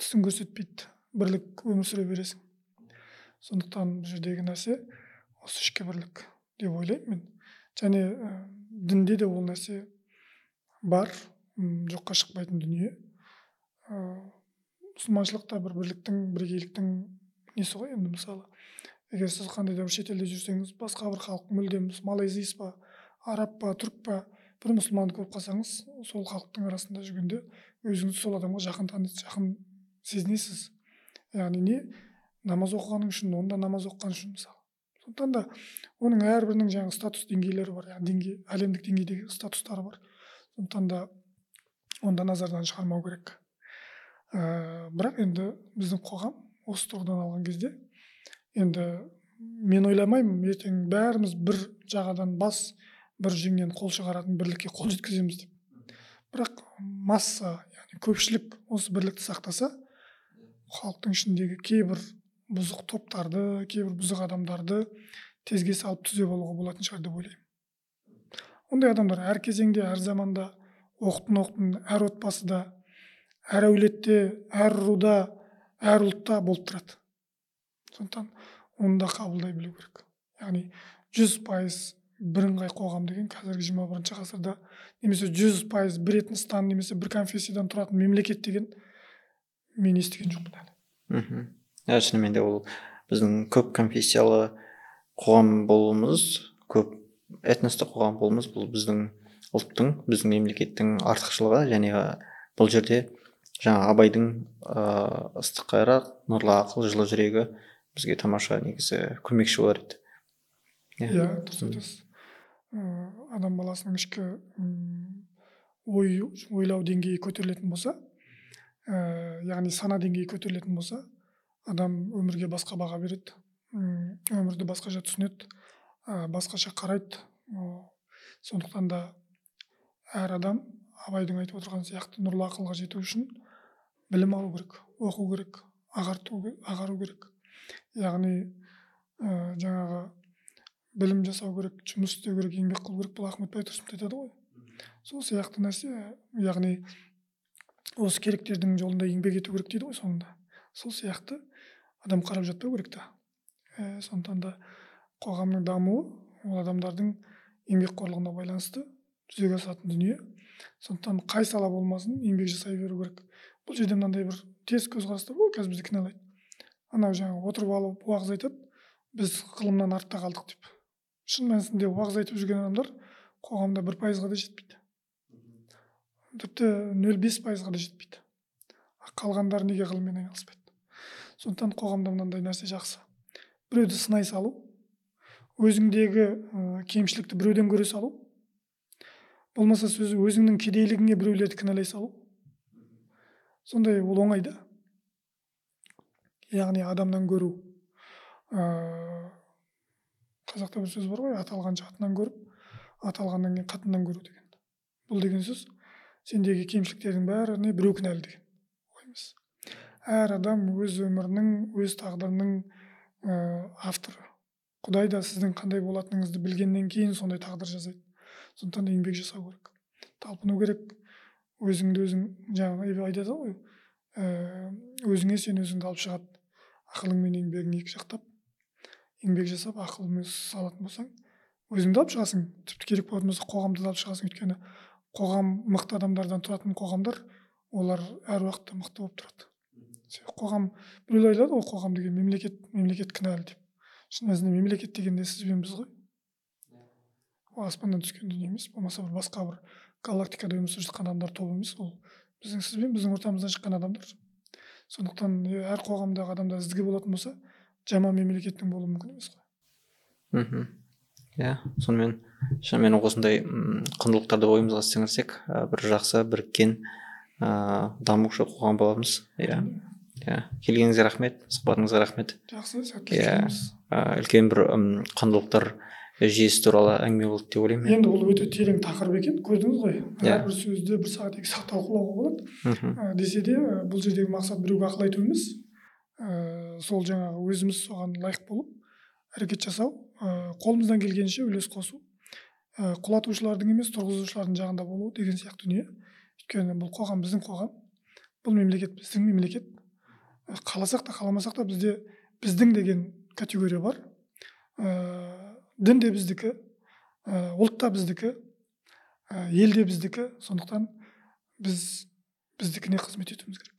түсін көрсетпейді бірлік өмір сүре бересің. Сондықтан бұл жердегі нәрсе осы ішкі бірлік деп ойлаймын мен. Және ә, дінде де ол нәрсе бар жоққа шықпайтын дүние. Ә, мұсылманшылық та бір бірліктің бірегейліктің несі ғой енді мысалы? Егер сіз қандай да бір шетелде жүрсеңіз басқа бір халық мүлдем малайзиец па араб па түрік па бір мұсылманды көріп қалсаңыз сол халықтың арасында жүргенде өзіңізді сол адамға жақын тани жақын сезінесіз. Яғни не? Намаз оқығаның үшін онда намаз оқыған үшін мысалы. Сондықтан да оның әрбірінің жаңағы статус деңгейлері бар яғни деңгей әлемдік деңгейдегі статустары бар. Сондықтан да онда назардан шығармау керек. Ә, бірақ енді біздің қоғам осы тұрғыдан алған кезде енді мен ойламаймын ертең бәріміз бір жағадан бас бір жеңнен қол шығаратын бірлікке қол жеткіземіз деп. Бірақ масса яғни көпшілік осы бірлікті сақтаса халықтың ішіндегі кейбір бұзық топтарды кейбір бұзық адамдарды тезге салып түзеп алуға болатын шығар деп ойлаймын. Ондай адамдар әр кезеңде әр заманда оқтын оқтын әр отбасыда әр әулетте әр руда әр ұлтта болып тұрады. Сондықтан оны да қабылдай білу керек. Яғни жүз пайыз бірыңғай қоғам деген қазіргі жиырма бірінші ғасырда немесе жүз пайыз бір этностан немесе бір конфессиядан тұратын мемлекет деген мен естіген жоқпын әлі.
Мхм. Иә шынымен де ол біздің көп конфессиялы қоғам болуымыз көп этностық қоғам болуымыз бұл біздің ұлттың біздің мемлекеттің артықшылығы. Және бұл жерде жаңа абайдың ыыы ыстық қайрақ нұрлы ақыл жылы жүрегі бізге тамаша негізі көмекші болар еді.
Иә дұрыс айтасыз адам баласының ішкі ой ойлау деңгейі көтерілетін болса ә, яғни сана деңгейі көтерілетін болса адам өмірге басқа баға береді. Өмірді басқаша түсінеді ә, басқаша қарайды. Сондықтан да әр адам абайдың айтып отырған сияқты нұрлы ақылға жету үшін білім алу керек оқу керек ағарту ағару керек. Яғни ә, жаңағы білім жасау керек жұмыс істеу керек еңбек қылу керек бұл ахмет байтұрсынов айтады ғой. Сол сияқты нәрсе яғни осы керектердің жолында еңбек ету керек дейді ғой соңында. Сол сияқты адам қарап жатпау керек та. Ә, сондықтан да қоғамның дамуы ол адамдардың еңбекқорлығына байланысты жүзеге асатын дүние. Сондықтан қай сала болмасын еңбек жасай беру керек. Бұл жерде мынандай бір теріс көзқарастар ғой қазір бізді кінәлайды. Анау жаңағы отырып алып уағыз айтады біз ғылымнан артта қалдық деп. Шын мәнісінде уағыз айтып жүрген адамдар қоғамда бір пайызға да жетпейді. Тіпті нөл бес пайызға да жетпейді. А қалғандары неге ғылыммен айналыспайды? Сондықтан қоғамда мынандай нәрсе жақсы. Біреуді сынай салу өзіңдегі ә, кемшілікті біреуден көре салу болмаса сөз өзіңнің кедейлігіңе біреулерді кінәлай салу. Сондай ол оңай да яғни адамнан көру ә, қазақта бір сөз бар ғой аталғанша атынан көріп аталғаннан кейін қатыннан көру деген. Бұл деген сөз сендегі кемшіліктердің бәріне біреу кінәлі деген әр адам өз өмірінің өз тағдырының ә, авторы. Құдай да сіздің қандай болатыныңызды білгеннен кейін сондай тағдыр жасайды. Сондықтан да еңбек жасау керек. Талпыну керек. Өзіңді өзің жаңағы айтады ғой. Ә, өзіңе сен өзіңді алып шығады ақылың мен еңбегің екі жақтап. Еңбек жасап ақылмен салатын болсаң өзіңді алып шығасың. Тіпті керек болатын болса қоғамды да алып шығасың. Өйткені қоғам мықты адамдардан тұратын қоғамдар олар әр уақытта мықты болып тұрады. Қоғам біреулер айтады ғой қоғам деген мемлекет мемлекет кінәлі деп. Шын мәнісінде мемлекет деген де сіз бен біз ғой. Ол аспаннан түскен дүние емес болмаса бір басқа бір галактикада өмір сүріп жатқан адамдар тобы емес ол. Біздің сіз бен біздің ортамыздан шыққан адамдар. Сондықтан әр қоғамдағы адамдар ізгі болатын болса жаман мемлекеттің болуы мүмкін емес қой.
Мхм. Иә сонымен шынымен осындай құндылықтарды ойымызға сіңірсек бір жақсы біріккен ыыы дамушы қоғам боламыз. Иә. Иә. Келгеніңізге рахмет сұхбатыңызға рахмет.
Жақсы сәттілік
Иә. үлкен бір құндылықтар жүйесі туралы әңгіме болды деп ойлаймын мен
енді ол өте терең тақырып екен көрдіңіз ғой?
Иә.
әрбір сөзді бір сағат екі сағат талқылауға болады.
Мхм.
Ә, десе де ә, бұл жердегі мақсат біреуге ақыл айту емес ә, сол жаңағы өзіміз соған лайық болып әрекет жасау. Ә, қолымыздан келгенше үлес қосу. Ә, құлатушылардың емес тұрғызушылардың жағында болу деген сияқты дүние. Өйткені бұл қоғам біздің қоғам. Бұл мемлекет біздің мемлекет. Қаласақ та қаламасақ та бізде біздің деген категория бар. Ә, дін де біздікі ұлт та біздікі ел де біздікі. Сондықтан біз біздікіне қызмет етуіміз керек.